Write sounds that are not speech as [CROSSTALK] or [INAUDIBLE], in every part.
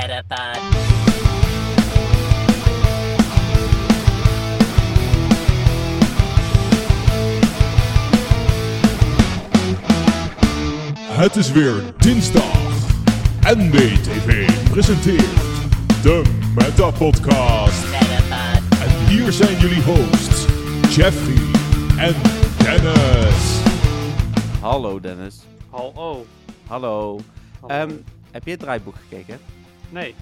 Metapod. Het is weer dinsdag. NBTV presenteert de Meta Podcast. Metapod. En hier zijn jullie hosts, Jeffrey en Dennis. Hallo Dennis. Hallo. Hallo. Hallo. Ehm, heb je het draaiboek gekeken? Nee.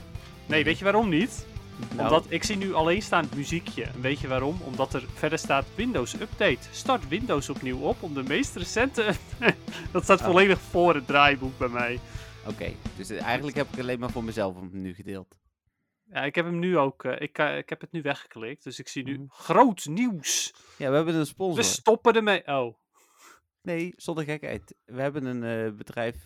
Nee, weet je waarom niet? Nou, Omdat ik zie nu alleenstaand muziekje. En weet je waarom? Omdat er verder staat Windows Update. Start Windows opnieuw op om de meest recente... [LAUGHS] dat staat Oh. volledig voor het draaiboek bij mij. Oké, dus eigenlijk heb ik alleen maar voor mezelf hem nu gedeeld. Ja, ik heb hem nu ook... eh, ik, eh, ik heb het nu weggeklikt. Dus ik zie nu Mhm. groot nieuws. Ja, we hebben een sponsor. We stoppen ermee. Oh. Nee, zonder gekheid. We hebben een eh, bedrijf,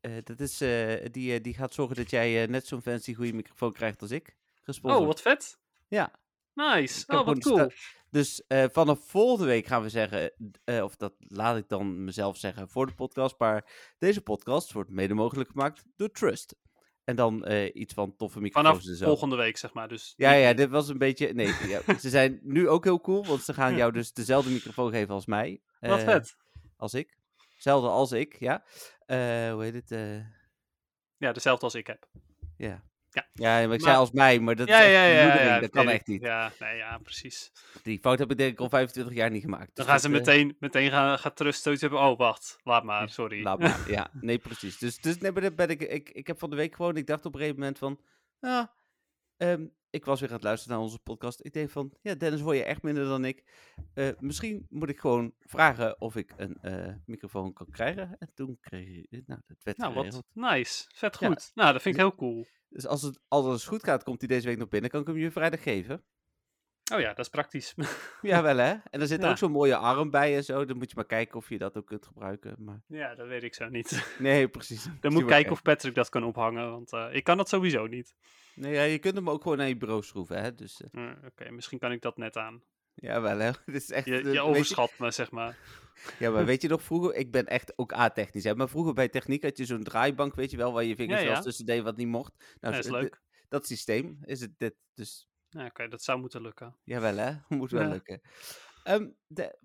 eh, dat is, eh, die, eh, die gaat zorgen dat jij net zo'n fancy goede microfoon krijgt als ik. Gesponsord. Oh, wat vet. Ja. Nice. Oh, wat cool. Dus vanaf volgende week gaan we zeggen, of dat laat ik dan mezelf zeggen voor de podcast, maar deze podcast wordt mede mogelijk gemaakt door Trust. En dan iets van toffe microfoons Vanaf volgende week, zeg maar. Dus Ja, ja, dit was een beetje. Nee, ja, ze zijn nu ook heel cool, want ze gaan jou dus dezelfde microfoon geven als mij. Wat vet. Als ik. Hetzelfde als ik, ja. Eh, hoe heet het? eh, Ja, dezelfde als ik heb. ja. Ja. Ja, maar ik Maar- zei als mij, maar dat ja, is echt ja, ja, vermoedering, ja. dat kan weet echt ik. niet. Ja, nee, ja, precies. Die fout heb ik denk ik al 25 jaar niet gemaakt. Dan Dus gaan dat, ze eh, meteen, meteen gaan, zoiets hebben. Oh, wacht. Laat maar, sorry. Laat maar. Ja, nee, precies. Dus, dus nee, maar dat ben ik, ik, ik heb van de week gewoon, ik dacht op een gegeven moment van, ah, ehm, ik was weer aan het luisteren naar onze podcast. Ik denk van, ja, Dennis hoor je echt minder dan ik. Eh, misschien moet ik gewoon vragen of ik een eh, microfoon kan krijgen. En toen kreeg je, nou, dat werd Nou, geregeld. wat nice. Vet Ja. goed. Nou, dat vind ik heel cool. Dus als het alles goed gaat, komt hij deze week nog binnen. Kan ik hem je vrijdag geven? Oh ja, dat is praktisch. [LAUGHS] Ja, wel hè? En er zit Ja. ook zo'n mooie arm bij en zo. Dan moet je maar kijken of je dat ook kunt gebruiken. Maar ja, dat weet ik zo niet. [LAUGHS] nee, precies. Dan moet ik kijken of Patrick dat kan ophangen, want eh, ik kan dat sowieso niet. Nee, ja, je kunt hem ook gewoon naar je bureau schroeven, hè? Dus eh, Oké, misschien kan ik dat net aan. ja, wel hè? [LAUGHS] Dit is echt, Je, je overschat me, zeg maar. Ja, maar weet je nog vroeger? Ik ben echt ook A-technisch. Hè? Maar vroeger bij techniek had je zo'n draaibank, weet je wel, waar je vingers Ja, tussen deed wat niet mocht. Nou, zo- is leuk. Dat systeem is het dit. Dus Ja, Oké, dat zou moeten lukken. jawel hè, [LAUGHS] moet wel Ja. lukken. De,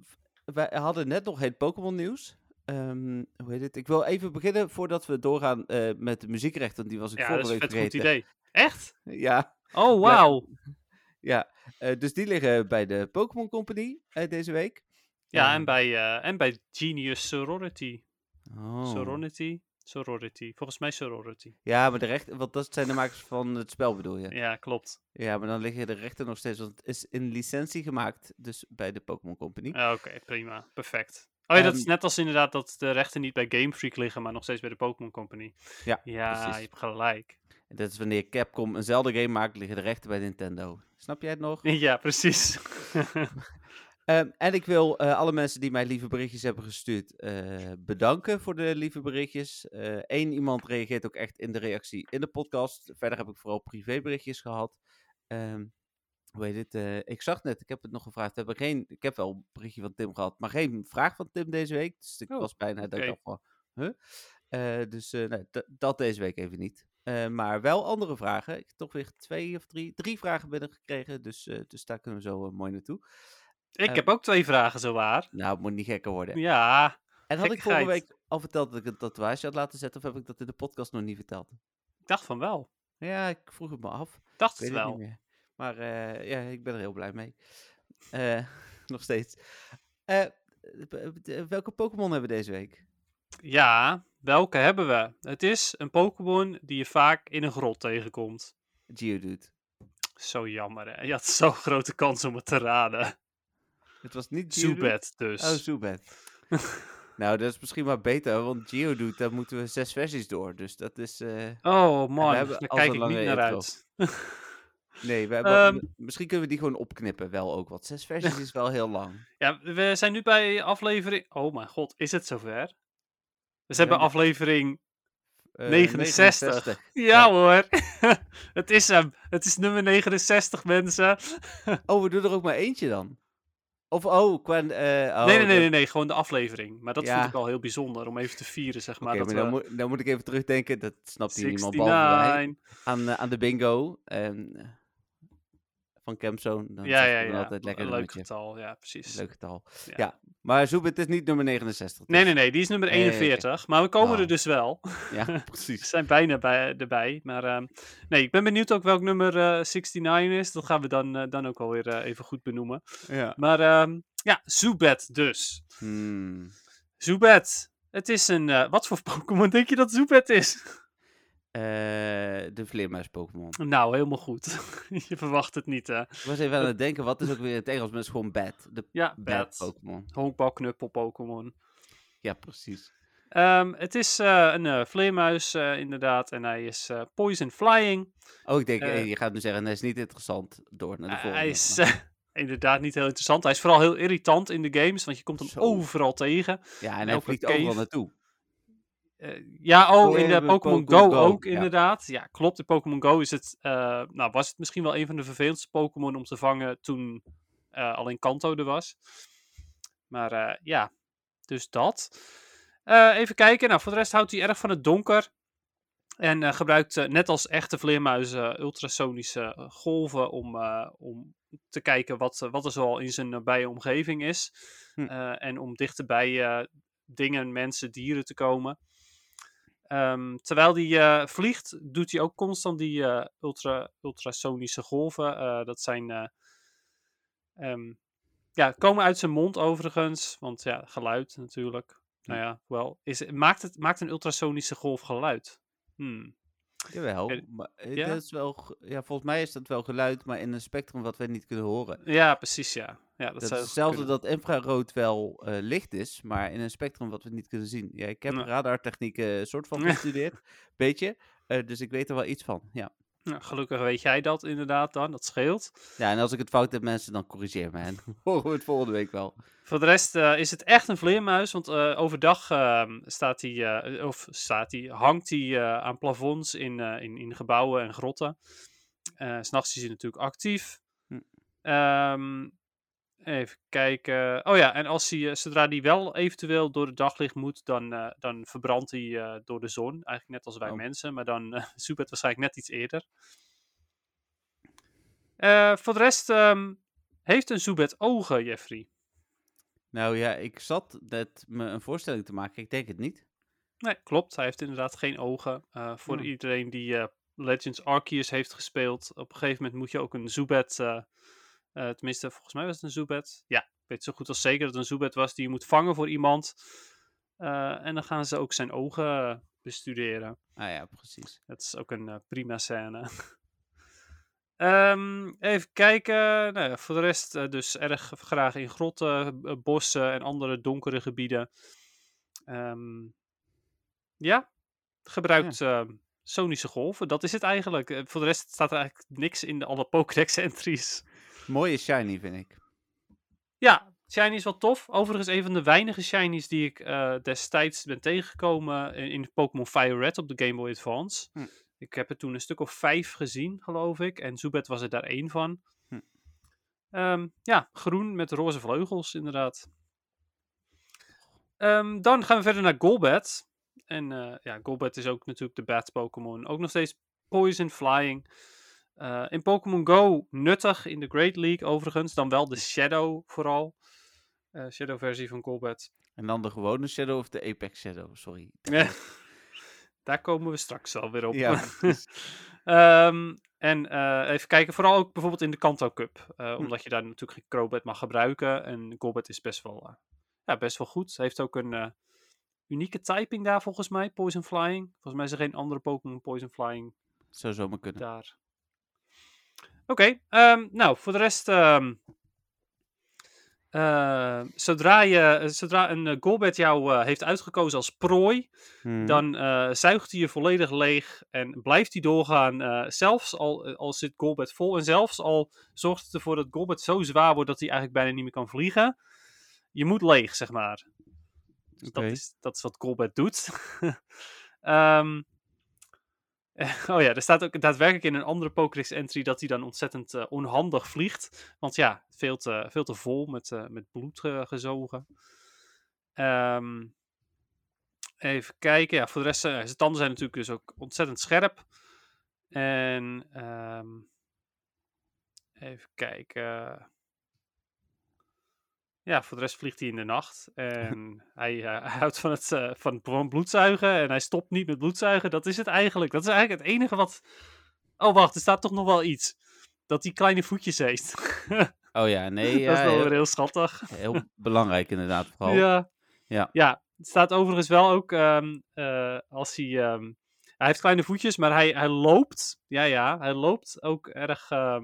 wij hadden net nog het Pokémon nieuws. Ehm, hoe heet het? Ik wil even beginnen voordat we doorgaan eh, met de muziekrechten. want Die was ik Ja, dat vorige is een week vet goed vergeten. idee. Echt? [LAUGHS] Ja, Oh, [LAUGHS] wauw. ja. Eh, dus die liggen bij de Pokémon Company eh, deze week. Ja, Ehm, en bij, en bij Genius Sorority. Oh. Sorority? Sorority. Volgens mij Sorority. Ja, maar de rechten, want dat zijn de makers van het spel bedoel je? Ja, klopt. Ja, maar dan liggen de rechten nog steeds, want het is in licentie gemaakt, dus bij de Pokémon Company. Ja, Oké, prima. Perfect. Oh ja, dat is Ehm, net als inderdaad dat de rechten niet bij Game Freak liggen, maar nog steeds bij de Pokémon Company. Ja, Ja, precies. je hebt gelijk. En dat is wanneer Capcom een Zelda game maakt, liggen de rechten bij Nintendo. Snap jij het nog? [LAUGHS] Ja, precies. [LAUGHS] Ehm, en ik wil eh, alle mensen die mij lieve berichtjes hebben gestuurd eh, bedanken voor de lieve berichtjes. Eén iemand reageert ook echt in de reactie in de podcast. Verder heb ik vooral privéberichtjes gehad. Ehm hoe heet het? eh, ik zag net, ik heb het nog gevraagd. We hebben geen, ik heb wel een berichtje van Tim gehad, maar geen vraag van Tim deze week. Dus ik Oh, was bijna dat ik dacht van, huh? Eh, dus eh, nee, dat deze week even niet. Eh, maar wel andere vragen. Ik heb toch weer twee of drie, drie vragen binnengekregen. Dus, eh, dus daar kunnen we zo eh, mooi naartoe. Ik Eh, heb ook twee vragen, zo waar. Nou, het moet niet gekker worden. Ja, En had ik vorige week al verteld dat ik een tatoeage had laten zetten, of heb ik dat in de podcast nog niet verteld? ik dacht van wel. Ja, ik vroeg het me af. Ik dacht Ik het wel. Maar eh, ja, ik ben er heel blij mee. Eh, [LAUGHS] nog steeds. Eh, welke Pokémon hebben we deze week? Ja, welke hebben we? Het is een Pokémon die je vaak in een grot tegenkomt. Geodude. Zo jammer, hè? Je had zo'n grote kans om het te raden. Het was niet? Zubat dus. Oh, Zubat. [LAUGHS] nou, dat is misschien maar beter, want Geodude, daar moeten we zes versies door. Dus dat is... eh, oh man, hebben daar kijk ik niet naar uit. [LAUGHS] Nee, we hebben, Ehm. misschien kunnen we die gewoon opknippen wel ook, want zes versies is wel heel lang. [LAUGHS] Ja, we zijn nu bij aflevering... Oh mijn god, is het zover? We zijn bij Ja, aflevering Eh, 69. Ja, hoor. het is hem. Het is nummer 69, mensen. Oh, we doen er ook maar eentje dan. Of, oh, qua... eh, oh, nee, nee, nee, nee, nee, gewoon de aflevering. Maar dat Ja. vond ik wel heel bijzonder om even te vieren, zeg maar. Oké, maar dan, we moet, dan moet ik even terugdenken. Dat snapt hier niemand behalve wij. 69. Aan, eh, aan de bingo. Eh, van Campzone. Dan Ja, ja, ja. altijd lekker Leuk nummertje. getal, ja, precies. Leuk getal. Ja. Ja. Maar Zoebit is niet nummer 69. Nee, dus. nee, nee, die is nummer Nee, oké. 41. Maar we komen er Oh. dus wel. Ja, [LAUGHS] We precies. zijn bijna bij, erbij. Maar ehm, nee, ik ben benieuwd ook welk nummer eh 69 is. Dat gaan we dan, eh, dan ook alweer eh even goed benoemen. Ja. Maar ehm, ja, Zubat dus. Hmm. Zubat. Het is een... eh, wat voor [LAUGHS] Pokémon denk je dat Zubat is? Eh, de vleermuis Pokémon. nou, helemaal goed. [LAUGHS] je verwacht het niet, hè? Ik was even aan het denken, wat is ook weer in het Engels? Maar het is gewoon bad. De Ja, bad Bat. Pokémon. Honkbalknuppel Pokémon. Ja, precies. Ehm, het is eh, een eh, vleermuis, inderdaad. En hij is poison flying. Oh, ik denk, je gaat nu zeggen, hij is niet interessant. Door naar de volgende. hij is [LAUGHS] inderdaad niet heel interessant. Hij is vooral heel irritant in de games, want je komt hem Zo. overal tegen. ja, en hij vliegt cave. overal naartoe. Eh, ja, oh, in de Pokémon Go, Go, ook ja. inderdaad. Ja, klopt. In Pokémon Go is het, eh, nou, was het misschien wel een van de vervelendste Pokémon om te vangen toen eh al in Kanto er was. Maar eh, ja, dus dat. Eh, even kijken. Nou, voor de rest houdt hij erg van het donker. En eh, gebruikt, eh, net als echte vleermuizen, ultrasonische eh, golven om, eh, om te kijken wat, eh, wat er zoal in zijn nabije omgeving is. Hm. Eh, en om dichterbij eh dingen, mensen, dieren te komen. Ehm, terwijl hij eh, vliegt, doet hij ook constant die eh, ultra, ultrasonische golven. Eh, dat zijn. eh, ehm, ja, komen uit zijn mond overigens. Want ja, geluid natuurlijk. Nou ja, wel. Is, maakt, het, maakt een ultrasonische golf geluid? Hmm. Jawel, maar ja? dat is wel, ja, volgens mij is dat wel geluid, maar in een spectrum wat wij niet kunnen horen. Ja, precies, ja. Ja dat, Dat, zou hetzelfde dat infrarood wel eh, licht is, maar in een spectrum wat we niet kunnen zien. Ja, ik heb Ja. radartechnieken soort van [LAUGHS] gestudeerd, beetje, eh, dus ik weet er wel iets van, ja. Nou, gelukkig weet jij dat inderdaad dan, dat scheelt. Ja, en als ik het fout heb, mensen, dan corrigeer me. En [LAUGHS] horen we het volgende week wel. Voor de rest eh, is het echt een vleermuis, want eh, overdag ehm, staat hij, eh, of staat hij, hangt hij eh, aan plafonds in, eh, in, in gebouwen en grotten. Eh, S S'nachts is hij natuurlijk actief. Hm. Ehm, even kijken. Oh ja, en als hij, eh, zodra hij wel eventueel door het daglicht moet, dan, eh, dan verbrandt hij eh, door de zon. Eigenlijk net als wij Oh. mensen, maar dan [LAUGHS] uh, waarschijnlijk net iets eerder. Voor de rest ehm, heeft een Zubat ogen, Jeffrey. Nou ja, ik zat net me een voorstelling te maken, ik denk het niet. Nee, klopt. Hij heeft inderdaad geen ogen. Uh, voor Hmm. iedereen die uh, Legends Arceus heeft gespeeld, op een gegeven moment moet je ook een Zubat, uh, tenminste volgens mij was het een Zubat. Ja, ik weet zo goed als zeker dat het een Zubat was die je moet vangen voor iemand. Eh, en dan gaan ze ook zijn ogen bestuderen. Ah ja, precies. Dat is ook een prima scène. Um, [LAUGHS] even kijken. Nou ja, voor de rest dus erg graag in grotten, bossen en andere donkere gebieden. Um, ja, gebruikt ja. Sonische golven. Dat is het eigenlijk. Voor de rest staat er eigenlijk niks in de, alle Pokédex entries. Mooie shiny, vind ik. Ja, shiny is wel tof. Overigens een van de weinige shinies die ik uh, destijds ben tegengekomen in, in Pokémon Fire Red op de Game Boy Advance. Hm. Ik heb er toen een stuk of vijf gezien, geloof ik. En Zubat was er daar één van. Hm. Um, ja, groen met roze vleugels, inderdaad. Um, dan gaan we verder naar Golbat. En uh, ja, Golbat is ook natuurlijk de Bat Pokémon. Ook nog steeds Poison Flying. Uh, in Pokémon Go nuttig in de Great League overigens. Dan wel de Shadow vooral. Uh, Shadow versie van Golbat. En dan de gewone Shadow of de Apex Shadow, sorry. [LAUGHS] Daar komen we straks wel weer op. Ja, [LAUGHS] um, en uh, even kijken, vooral ook bijvoorbeeld in de Kanto Cup. Hm. omdat je daar natuurlijk geen Crobat mag gebruiken. En Golbat is best wel, ja, best wel goed. Hij heeft ook een unieke typing daar volgens mij, Poison Flying. Volgens mij is er geen andere Pokémon Poison Flying zou zomaar kunnen. daar. Oké, okay, um, nou voor de rest... Um, uh, zodra, je, zodra een uh, Golbat jou uh, heeft uitgekozen als prooi, Hmm. dan uh, zuigt hij je volledig leeg en blijft hij doorgaan. Zelfs al, al zit Golbat vol en zelfs al zorgt het ervoor dat Golbat zo zwaar wordt dat hij eigenlijk bijna niet meer kan vliegen. Je moet leeg, zeg maar. Dus okay. dat, is, dat is wat Golbat doet. um, [LAUGHS] [LAUGHS] oh ja, er staat ook daadwerkelijk in een andere Pokédex entry dat hij dan ontzettend eh, onhandig vliegt. Want ja, veel te, veel te vol met, eh, met bloed eh, gezogen. Ehm, even kijken. Ja, voor de rest, zijn tanden zijn natuurlijk dus ook ontzettend scherp. En ehm, even kijken. Ja, voor de rest vliegt hij in de nacht. [LAUGHS] En hij, eh, hij houdt van het eh, van, bloedzuigen. En hij stopt niet met bloedzuigen. Dat is het eigenlijk. Dat is eigenlijk het enige wat. Oh, wacht, er staat toch nog wel iets. Dat hij kleine voetjes heeft. [LAUGHS] Oh ja, nee, dat is wel heel, weer heel schattig. heel belangrijk inderdaad vooral. Ja. Ja. ja, het staat overigens wel ook ehm, eh, als hij. ehm, hij heeft kleine voetjes, maar hij, hij loopt. Ja, ja, hij loopt ook erg. eh,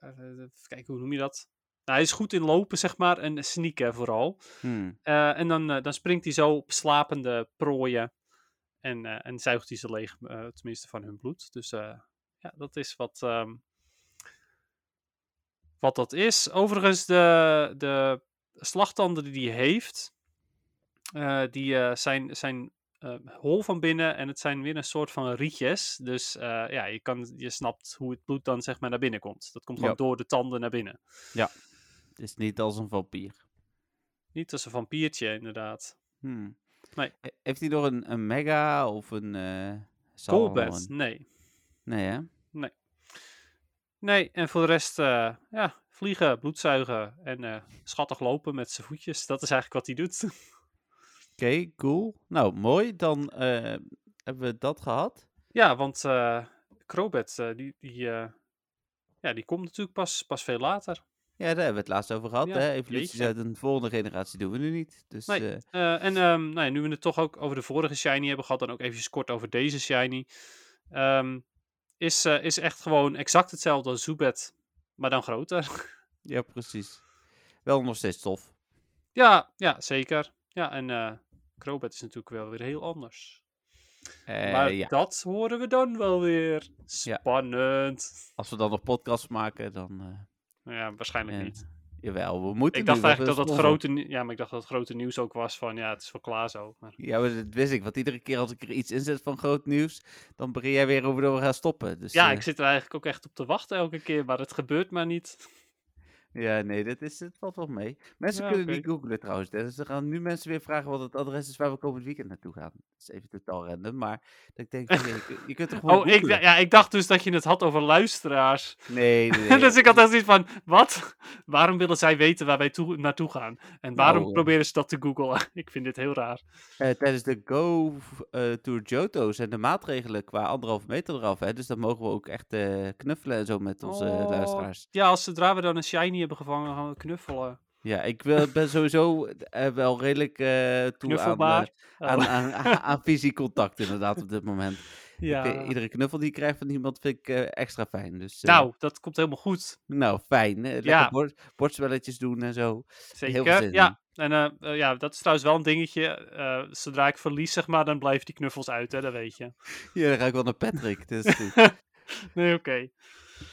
even kijken, hoe noem je dat? Nou, hij is goed in lopen, zeg maar, en sneaken vooral. Hmm. Eh, en dan, eh, dan springt hij zo op slapende prooien. En, eh, en zuigt hij ze leeg, tenminste van hun bloed. Dus ja, dat is wat, ehm, wat dat is. Overigens, de, de slagtanden die hij heeft, die zijn, zijn eh, hol van binnen en het zijn weer een soort van rietjes. Dus ja, je, kan, je snapt hoe het bloed dan zeg maar naar binnen komt. Dat komt gewoon Ja. door de tanden naar binnen. Het is niet als een vampier. Niet als een vampiertje, inderdaad. Hmm. Nee. He- Heeft hij nog een, een mega of een... een- nee. Nee, hè? Nee, en voor de rest, eh, ja, vliegen, bloedzuigen en eh, schattig lopen met zijn voetjes. Dat is eigenlijk wat hij doet. [LAUGHS] Oké, cool. Nou, mooi. Dan hebben we dat gehad. ja, want Krobet, eh, die, die, ja, die komt natuurlijk pas, pas veel later. Ja, daar hebben we het laatst over gehad. Ja, hè? Evoluties uit een volgende generatie doen we nu niet. Dus Nee. eh, Eh, en ehm, nou ja, nu we het toch ook over de vorige Shiny hebben gehad, dan ook even kort over deze Shiny. Ehm, is, eh, is echt gewoon exact hetzelfde als Zubat, maar dan groter. [LAUGHS] ja, precies. Wel nog steeds tof. ja, ja, zeker. Ja, en eh Krobet is natuurlijk wel weer heel anders. Maar ja, dat horen we dan wel weer. Spannend. als we dan nog podcasts maken, dan... Nou ja, waarschijnlijk niet. jawel, we moeten Ik dacht eigenlijk dat sponsor. grote, ja, maar ik dacht dat het grote nieuws ook was van, ja, het is wel klaar zo. Maar... Ja, maar dat wist ik. Want iedere keer als ik er iets inzet van groot nieuws, dan begin jij weer over dat we gaan stoppen. Dus, Ja, eh, ik zit er eigenlijk ook echt op te wachten elke keer, maar het gebeurt maar niet. Ja, nee, dat is, het valt wel mee. Mensen Ja, kunnen niet googlen trouwens. Dus er gaan nu mensen weer vragen wat het adres is waar we komend weekend naartoe gaan. Dat is even totaal random, maar dat ik denk, je, kun- je kunt er gewoon [LAUGHS] Oh, ik, ja, ik dacht dus dat je het had over luisteraars. Nee, nee, [LAUGHS] nee. dus ik had echt zoiets van, wat? Waarom willen zij weten waar wij toe, naartoe gaan? En waarom Nou, eh, proberen ze dat te googlen? [LAUGHS] ik vind dit heel raar. Eh, tijdens de Go eh, Tour Johto zijn de maatregelen qua anderhalve meter eraf. Hè? Dus dan mogen we ook echt knuffelen en zo met onze Oh, luisteraars. Ja, als zodra we dan een shiny hebben gevangen, gaan we knuffelen. Ja, ik ben sowieso eh, wel redelijk eh toe aan, Knuffelbaar. aan, Oh, aan, aan, aan fysiek contact inderdaad op dit moment. [LAUGHS] ja. Ik iedere knuffel die ik krijg van iemand vind ik eh, extra fijn. Dus, Nou, dat komt helemaal goed. nou, fijn. Lekker Ja. bord, bordspelletjes doen en zo. Zeker. Ja. En ja, dat is trouwens wel een dingetje. zodra ik verlies, zeg maar, dan blijven die knuffels uit, hè, dat weet je. [LAUGHS] Ja, dan ga ik wel naar Patrick. Goed. [LAUGHS] nee, oké.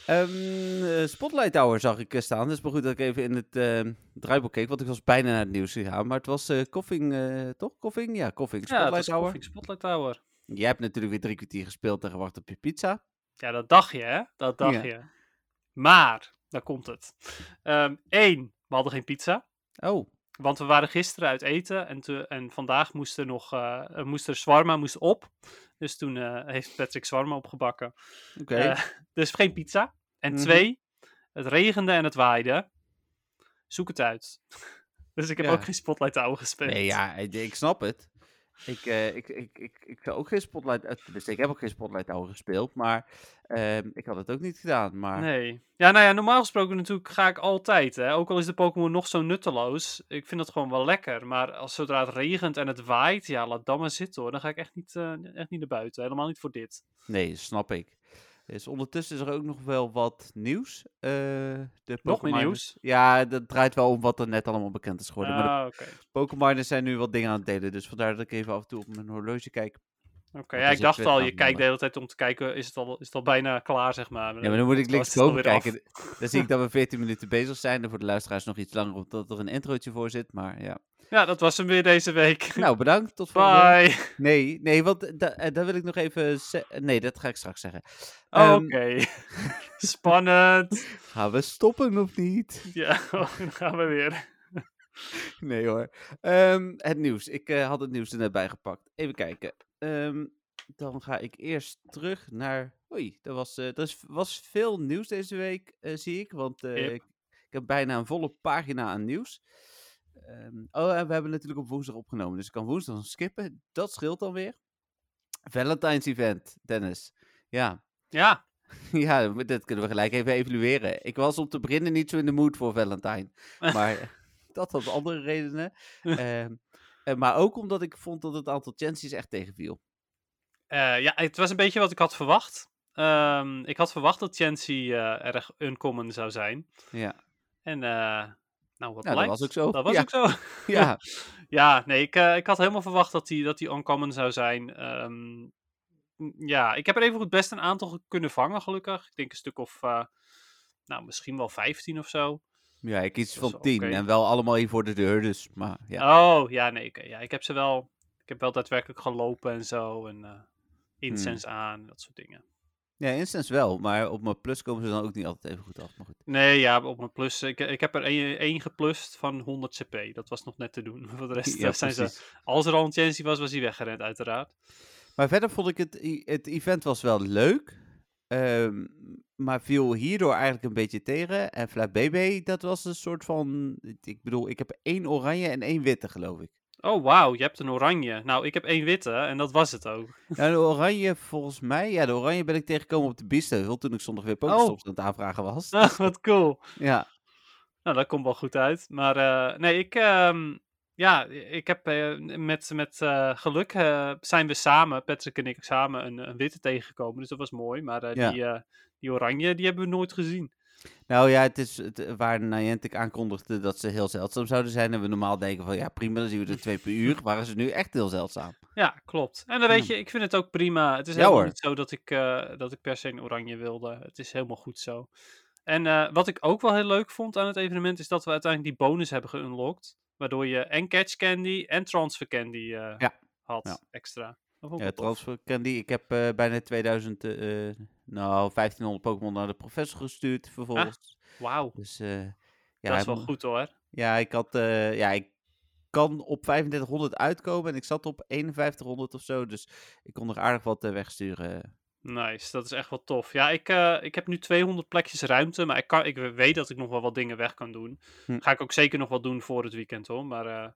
Eh, Spotlight Tower zag ik eh, staan. Dus maar goed dat ik even in het ehm draaiboek keek. Want ik was bijna naar het nieuws gegaan. Maar het was eh Koffing, toch? Koffing? Ja, Koffing. Ja, het Spotlight Tower. Koffing Spotlight Tower. Jij hebt natuurlijk weer drie kwartier gespeeld en gewacht op je pizza. Ja, dat dacht je, hè? Dat dacht Ja. je. Maar, daar komt het. Eén, we hadden geen pizza. Oh, Want we waren gisteren uit eten en, te, en vandaag moest er nog moest er shawarma moest op. Dus toen eh, heeft Patrick shawarma opgebakken. Eh, [LAUGHS] dus geen pizza. En Mhm. twee, het regende en het waaide. Zoek het uit. [LAUGHS] dus ik heb Ja. ook geen Spotlight Tower gespeeld. nee, ja, ik snap het. Ik, eh, ik, ik, ik, ik zou ook geen Spotlight... tenminste, ik heb ook geen Spotlight Tower gespeeld. Maar ehm, ik had het ook niet gedaan. Maar Nee. Ja, nou ja, normaal gesproken natuurlijk ga ik altijd. Hè? Ook al is de Pokémon nog zo nutteloos. Ik vind het gewoon wel lekker. Maar als zodra het regent en het waait, ja, laat dan maar zitten hoor. Dan ga ik echt niet, eh, echt niet naar buiten. Helemaal niet voor dit. nee, snap ik. Dus ondertussen is er ook nog wel wat nieuws. Eh, de Nog meer nieuws? Ja, dat draait wel om wat er net allemaal bekend is geworden. maar de Ah, oké. Pokémoners zijn nu wat dingen aan het delen. Dus vandaar dat ik even af en toe op mijn horloge kijk. Oké, ja, ik dacht al, je kijkt de hele tijd om te kijken, is het al, is het al bijna klaar, zeg maar. Ja, maar dan moet ik Dan links boven kijken. Dan zie ik dat we 14 minuten bezig zijn. En voor de luisteraars nog iets langer, omdat er een introotje voor zit. Maar ja, [LAUGHS] Ja, dat was hem weer deze week. Nou, bedankt. Tot volgende. Bye. Nee, nee, want da eh, daar wil ik nog even... Nee, dat ga ik straks zeggen. Oh, Ehm, Oké. [LAUGHS] Spannend. [LAUGHS] Gaan we stoppen of niet? Ja, dan gaan we weer. Nee hoor. Ehm, het nieuws. Ik eh, had het nieuws er net bij gepakt. Even kijken. Ehm, dan ga ik eerst terug naar. Oei, er was, eh, er was veel nieuws deze week, eh, zie ik. Want eh, Yep. ik, ik heb bijna een volle pagina aan nieuws. Ehm, oh, en we hebben natuurlijk op woensdag opgenomen. Dus ik kan woensdag skippen. Dat scheelt dan weer. Valentine's event, Dennis. Ja, Ja, [LAUGHS] ja, dat kunnen we gelijk even evalueren. Ik was om te beginnen niet zo in de mood voor Valentine. [LAUGHS] Maar [LAUGHS] dat had andere redenen. Ehm, eh, maar ook omdat ik vond dat het aantal chances echt tegenviel. Eh, ja, het was een beetje wat ik had verwacht. Ehm, ik had verwacht dat Chancy eh, erg uncommon zou zijn. Ja, En nou, wat Ja, dat was ook zo. Dat was Ja. ook zo. [LAUGHS] ja. [LAUGHS] Ja, nee, ik, eh, ik had helemaal verwacht dat die, dat die uncommon zou zijn. Ehm, ja, ik heb er even goed best een aantal kunnen vangen, gelukkig. Ik denk een stuk of, eh, nou, misschien wel 15 of zo. ja, ik iets van tien. oké. En wel allemaal hier voor de deur, dus maar ja. Oh, ja, nee, ja, ik heb ze wel, ik heb wel daadwerkelijk gelopen en zo. En eh incense aan, dat soort dingen. Ja, instance wel, maar op mijn plus komen ze dan ook niet altijd even goed af. Maar goed. Nee, ja, op mijn plus. Ik, ik heb er één, één geplust van 100 cp. Dat was nog net te doen. [LAUGHS] Voor de rest Ja, eh, zijn ze. Als er al een Chancy was, was hij weggerend, uiteraard. Maar verder vond ik het, het event was wel leuk. ehm, maar viel hierdoor eigenlijk een beetje tegen. En Flat BB, dat was een soort van... Ik bedoel, ik heb één oranje en één witte, geloof ik. Oh, wauw, je hebt een oranje. Nou, ik heb één witte en dat was het ook. [LAUGHS] Nou, de oranje volgens mij... Ja, de oranje ben ik tegengekomen op de Biesheuvel toen ik zondag weer Pokestops aan het aanvragen was. [LAUGHS] Ah, wat cool. Ja, Nou, dat komt wel goed uit. Maar eh, nee, ik, ehm, ja, ik heb eh, met, met eh, geluk zijn we samen, Patrick en ik, samen een, een witte tegengekomen. Dus dat was mooi. Maar Ja. die, die oranje, die hebben we nooit gezien. Nou ja, het is het, waar Niantic aankondigde dat ze heel zeldzaam zouden zijn. En we normaal denken van, ja prima, dan zien we er twee per uur. [LAUGHS] Waren ze nu echt heel zeldzaam. Ja, klopt. En dan weet Ja. je, ik vind het ook prima. Het is Ja, helemaal hoor. niet zo dat ik, eh, dat ik per se een oranje wilde. Het is helemaal goed zo. En eh, wat ik ook wel heel leuk vond aan het evenement, is dat we uiteindelijk die bonus hebben geunlocked. Waardoor je en Catch Candy en Transfer Candy eh, Ja. had Ja. extra. Ja, transfer candy. Ik heb eh, bijna 2000, eh, nou 1500 Pokémon naar de professor gestuurd vervolgens. Wauw, Dus eh, ja, dat is wel goed hoor. Ja, ik had, ja, ik kan op 3500 uitkomen en ik zat op 5100 of zo. Dus ik kon nog aardig wat wegsturen. Nice, dat is echt wel tof. Ja, ik, ik heb nu 200 plekjes ruimte, maar ik, kan, ik weet dat ik nog wel wat dingen weg kan doen. Hm. Ga ik ook zeker nog wat doen voor het weekend hoor. Maar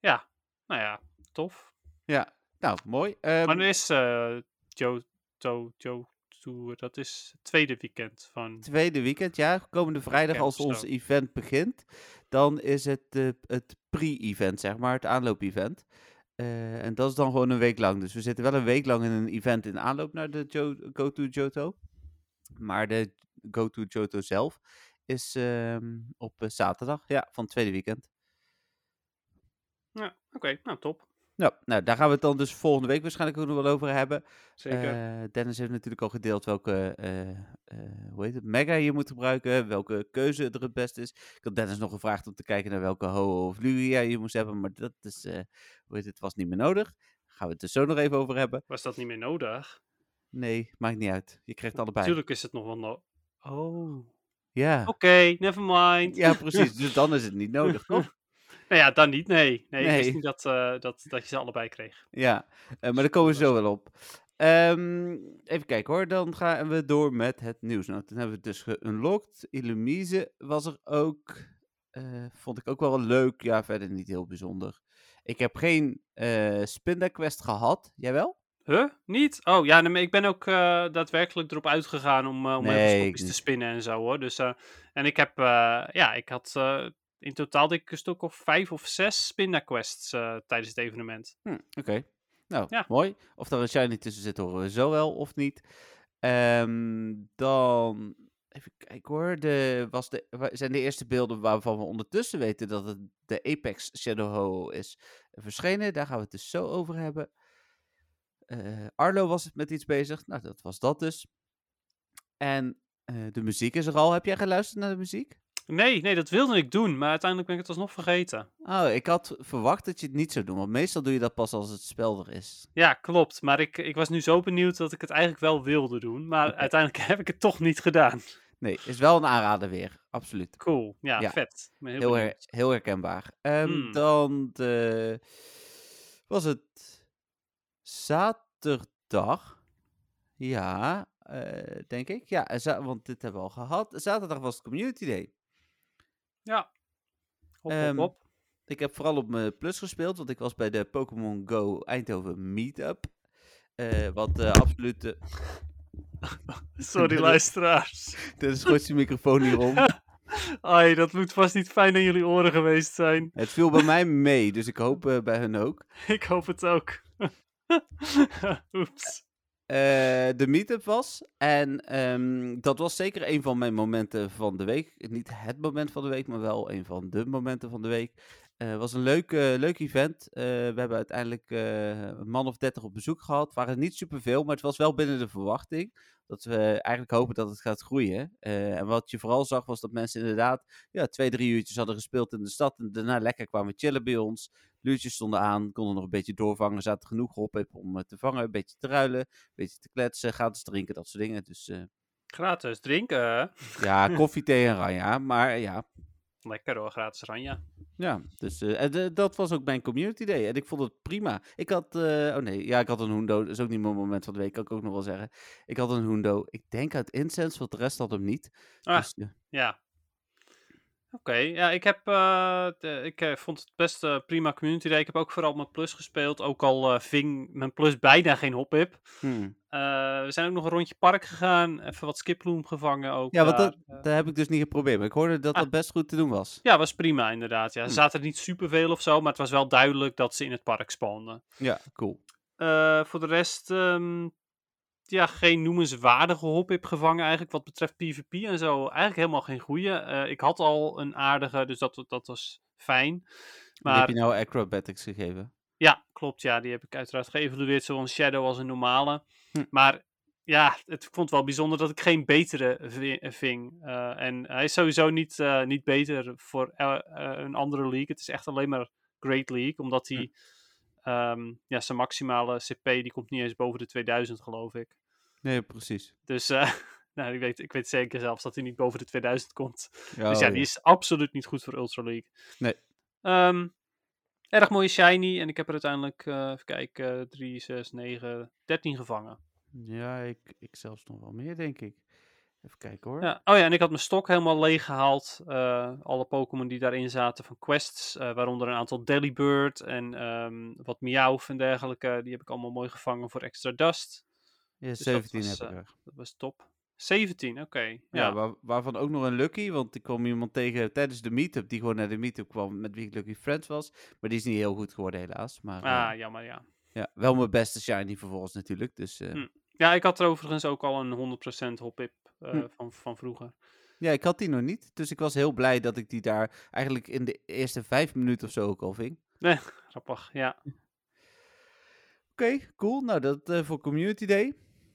ja, nou ja, tof. Ja, nou, mooi. Ehm, Wanneer is eh Johto, Johto, dat is het tweede weekend van... tweede weekend, ja. Komende vrijdag als ons event begint. Dan is het het pre-event, zeg maar. Het aanloop-event. Eh, en dat is dan gewoon een week lang. Dus we zitten wel een week lang in een event in aanloop naar de Jo- Go to Johto. Maar de Go to Johto zelf is ehm, op eh, zaterdag, ja, van het tweede weekend. Ja, oké, nou top. Ja, nou, daar gaan we het dan dus volgende week waarschijnlijk ook nog wel over hebben. Zeker. Eh, Dennis heeft natuurlijk al gedeeld welke, eh, eh, hoe heet het, mega je moet gebruiken, welke keuze er het beste is. Ik had Dennis nog gevraagd om te kijken naar welke ho of lugia je moest hebben, maar dat is, hoe heet het, was niet meer nodig. Daar gaan we het dus zo nog even over hebben. Was dat niet meer nodig? Nee, maakt niet uit. Je krijgt allebei. Natuurlijk is het nog wel nodig. Oh, Ja. oké, never mind. ja, precies. Dus dan is het niet nodig, [LAUGHS] toch? Nou ja, dan niet, nee. Nee, ik wist niet dat, eh, dat, dat je ze allebei kreeg. Ja, eh, maar daar komen we zo wel op. Ehm, even kijken hoor, dan gaan we door met het nieuws. Nou, toen hebben we het dus geunlocked. Illumise was er ook. eh, vond ik ook wel leuk. Ja, verder niet heel bijzonder. Ik heb geen Spinda Quest gehad. Jij wel? Huh? Niet? Oh ja, nee, ik ben ook daadwerkelijk erop uitgegaan om, om Nee, even te spinnen en zo hoor. Dus, en ik heb, ja, ik had in totaal denk ik een stuk of vijf of zes spinda quests eh, tijdens het evenement. Hm, Oké. Nou, Ja. mooi. Of er een shiny tussen zit, horen we zo wel of niet. Ehm, dan. Even kijken hoor. De, was de, zijn de eerste beelden waarvan we ondertussen weten dat het de Apex Shadow Ho is verschenen. Daar gaan we het dus zo over hebben. Eh, Arlo was met iets bezig. Nou, dat was dat dus. En eh, de muziek is er al. Heb jij geluisterd naar de muziek? Nee, nee, dat wilde ik doen, maar uiteindelijk ben ik het alsnog vergeten. Oh, ik had verwacht dat je het niet zou doen, want meestal doe je dat pas als het spel er is. Ja, klopt. Maar ik, ik was nu zo benieuwd dat ik het eigenlijk wel wilde doen. Maar uiteindelijk [LAUGHS] heb ik het toch niet gedaan. Nee, is wel een aanrader weer, absoluut. Cool. Ja, Ja. vet. Heel, Heel, her- heel herkenbaar. Ehm, Hmm. Dan de... was het zaterdag? Ja, eh, denk ik. Ja, en want dit hebben we al gehad. Zaterdag was het Community Day. Ja. Hop, Ehm, hop, hop. Ik heb vooral op mijn plus gespeeld, want ik was bij de Pokémon Go Eindhoven Meetup. Eh wat eh absoluut... eh, [LAUGHS] [LAUGHS] Sorry, dit- luisteraars. [LAUGHS] Dennis gooit zijn microfoon hier om. Ai, dat moet vast niet fijn aan jullie oren geweest zijn. Het viel bij mij mee, dus ik hoop bij hun ook. Ik hoop het ook. Oeps. Eh, de meetup was. En ehm, dat was zeker een van mijn momenten van de week. Niet het moment van de week, maar wel een van de momenten van de week. Eh, Het was een leuk, eh, leuk event. Eh, we hebben uiteindelijk eh, een man of dertig op bezoek gehad. Het waren niet superveel, maar het was wel binnen de verwachting. Dat we eigenlijk hopen dat het gaat groeien. Eh, en wat je vooral zag was dat mensen inderdaad ja, twee, drie uurtjes hadden gespeeld in de stad. En daarna lekker kwamen chillen bij ons. Luurtjes stonden aan, konden nog een beetje doorvangen. Zaten genoeg op om eh, te vangen, een beetje te ruilen, een beetje te kletsen, gratis drinken, dat soort dingen. Dus eh, Gratis drinken. ja, [LAUGHS] koffie, thee en ranja. Maar ja, Lekker hoor, gratis ranja. ja dus eh, en, eh, dat was ook mijn community day. En ik vond het prima. Ik had, eh, oh nee, ja, ik had een hundo. Dat is ook niet mijn moment van de week, kan ik ook nog wel zeggen. Ik had een hundo, ik denk uit Incense, want de rest had hem niet. Ah. Dus, ja. Oké, ja, ik, heb, eh, de- ik eh, vond het best eh, prima community day. Ik heb ook vooral mijn plus gespeeld. Ook al ving mijn plus bijna geen hophip. Hmm. Eh we zijn ook nog een rondje park gegaan. Even wat skiploem gevangen ook. Ja, want daar. dat, dat heb ik dus niet geprobeerd. Maar ik hoorde dat Ah. dat best goed te doen was. ja, was prima inderdaad. Ja. Er Hm. zaten er niet superveel of zo, maar het was wel duidelijk dat ze in het park spawnden. Ja, cool. Voor de rest, ehm, ja, geen noemenswaardige hophip gevangen eigenlijk wat betreft PvP en zo. Eigenlijk helemaal geen goeie. Eh, ik had al een aardige, dus dat, dat was fijn. Die heb Maar je nou acrobatics gegeven? ja, klopt, ja, die heb ik uiteraard geëvalueerd, zowel een Shadow als een normale. Hm. Maar ja, het, vond wel bijzonder dat ik geen betere vi- ving. Eh, en hij is sowieso niet, eh, niet beter voor een andere league. Het is echt alleen maar Great League, omdat hij... ehm, ja, zijn maximale CP die komt niet eens boven de 2000, geloof ik. Nee, precies. Dus eh, [LAUGHS] nou, ik, weet, ik weet zeker zelfs dat hij niet boven de 2000 komt. Ja, dus ja, oh, die is absoluut niet goed voor Ultra League. Nee. Ehm, erg mooie shiny. En ik heb er uiteindelijk, eh, even kijken, 3, 6, 9, 13 gevangen. Ja, ik, ik zelfs nog wel meer, denk ik. Even kijken hoor. Ja. Oh ja, en ik had mijn stok helemaal leeg gehaald. Eh, alle Pokémon die daarin zaten van quests. eh, waaronder een aantal Delibird en ehm, wat Meowth en dergelijke. Die heb ik allemaal mooi gevangen voor extra dust. Ja, dat 17 was, heb ik eh, er. Dat was top. 17, oké. Ja, Ja, waar- waarvan ook nog een Lucky, want ik kwam iemand tegen tijdens de meetup, die gewoon naar de meetup kwam, met wie ik Lucky Friends was. Maar die is niet heel goed geworden helaas. Maar ah, jammer, ja. ja, wel mijn beste shiny vervolgens natuurlijk. Dus Hm. Ja, ik had er overigens ook al een 100% hop-up eh, Hm. van, van vroeger. ja, ik had die nog niet. Dus ik was heel blij dat ik die daar eigenlijk in de eerste vijf minuten of zo ook al ving. [LAUGHS] Grappig, ja. Oké, cool. Nou, dat eh, voor Community Day.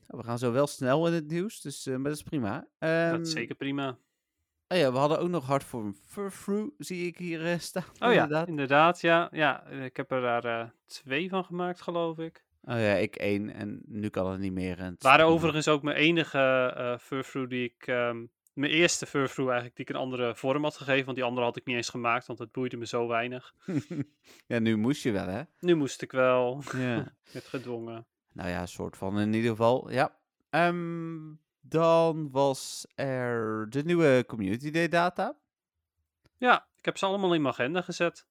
Nou, we gaan zo wel snel in het nieuws, dus, eh, maar dat is prima. dat Ehm, is zeker prima. Oh ja, we hadden ook nog Hard for een Furfru, zie ik hier staan. Oh ja, inderdaad. ja. ja. Ik heb er daar twee van gemaakt, geloof ik. Oh ja, ik één en nu kan het niet meer. En het Waren overigens ook mijn enige eh furfru die ik... ehm, mijn eerste furfru eigenlijk die ik een andere vorm had gegeven. Want die andere had ik niet eens gemaakt, want het boeide me zo weinig. [LAUGHS] ja, nu moest je wel, hè? Nu moest ik wel. Ja. [LAUGHS] Werd gedwongen. nou ja, soort van in ieder geval, ja. Ehm, dan was er de nieuwe Community Day data. Ja, ik heb ze allemaal in mijn agenda gezet.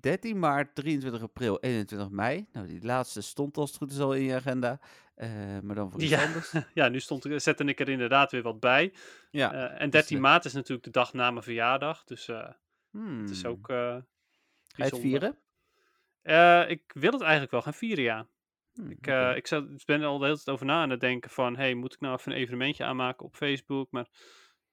13 maart, 23 april, 21 mei. Nou, die laatste stond als het goed is al in je agenda. eh, maar dan voor iets Ja. anders. [LAUGHS] Ja, nu stond, zette ik er inderdaad weer wat bij. Ja. Eh, en 13 eh, maart is natuurlijk de dag na mijn verjaardag. Dus het is Hmm. ook Ga je het vieren? Ik wil het eigenlijk wel gaan vieren, ja. Hmm, Ik, ik, zat, ben er al de hele tijd over na aan het denken van... hey, moet ik nou even een evenementje aanmaken op Facebook? Maar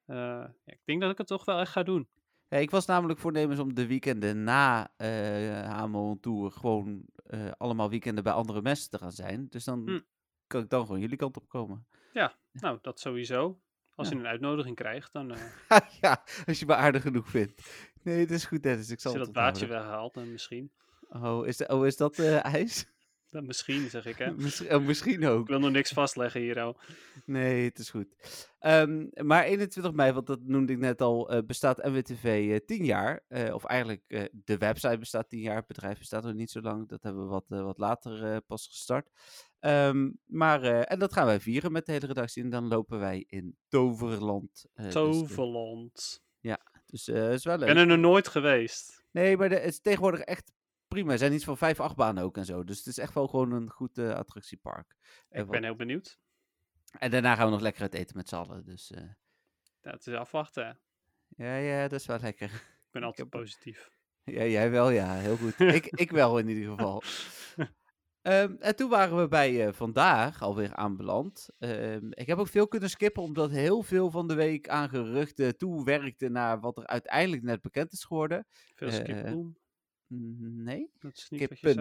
ja, ik denk dat ik het toch wel echt ga doen. Ja, ik was namelijk voornemens om de weekenden na eh Hamel Tour gewoon eh, allemaal weekenden bij andere mensen te gaan zijn. Dus dan Hm. kan ik dan gewoon jullie kant op komen. [LAUGHS] Nou, dat sowieso. Als Ja. je een uitnodiging krijgt, dan eh [LAUGHS] ja, als je me aardig genoeg vindt. Nee, het is goed, Dennis. Ik zal als je dat onthouden. weghaalt, dan misschien. Oh, is, de, oh, is dat eh ijs? Dan misschien, zeg ik hè. [LAUGHS] Misschien, oh, misschien Ik ook. wil nog niks vastleggen hier, oh. Nee, het is goed. Ehm, maar 21 mei, want dat noemde ik net al, eh, bestaat NWTV eh 10 jaar. Eh, of eigenlijk, de website bestaat 10 jaar. Het bedrijf bestaat nog niet zo lang. Dat hebben we wat, wat later pas gestart. Ehm, maar, en dat gaan wij vieren met de hele redactie. En dan lopen wij in Toverland. dus, Toverland. Dus eh is wel Ik leuk. ben er nog nooit geweest. Nee, maar de, het is tegenwoordig echt prima. Er zijn iets van vijf achtbanen ook en zo. Dus het is echt wel gewoon een goed eh, attractiepark. Ik ben heel benieuwd. En daarna gaan we nog lekker uit eten met z'n allen. Dus eh, het is afwachten. ja, ja, dat is wel lekker. [LAUGHS] Ik ben altijd heb- positief. Ja, jij wel, ja. Heel goed. [LAUGHS] ik, ik wel in ieder geval. [LAUGHS] Ehm, en toen waren we bij eh, vandaag alweer aanbeland. Ehm, ik heb ook veel kunnen skippen, omdat heel veel van de week aan geruchten toewerkte naar wat er uiteindelijk net bekend is geworden. Veel. Mm, Nee? Dat is niet wat je skippen.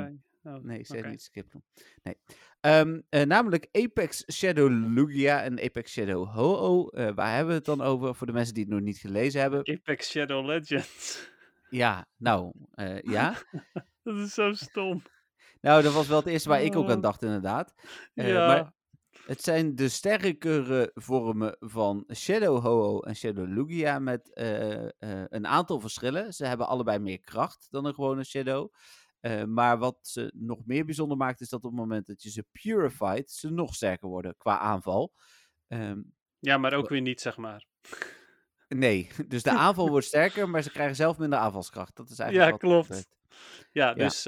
zei. Oh, Nee, ik zei oké. niet skippen. Nee. Ehm, eh, namelijk Apex Shadow Lugia en Apex Shadow Ho-Oh. Eh, waar hebben we het dan over? Voor de mensen die het nog niet gelezen hebben. Apex Shadow Legends. Ja, nou, eh, ja. [LAUGHS] dat is zo stom. Nou, dat was wel het eerste waar ik ook aan Oh. dacht, inderdaad. Ja. Maar het zijn de sterkere vormen van Shadow Ho-Oh en Shadow Lugia met eh, eh, een aantal verschillen. Ze hebben allebei meer kracht dan een gewone Shadow. Eh, maar wat ze nog meer bijzonder maakt, is dat op het moment dat je ze purified, ze nog sterker worden qua aanval. Ehm, ja, maar ook weer niet, zeg maar. [LAUGHS] nee, dus de aanval wordt sterker, maar ze krijgen zelf minder aanvalskracht. Dat is eigenlijk Ja, wat klopt. gebeurt. Ja, dus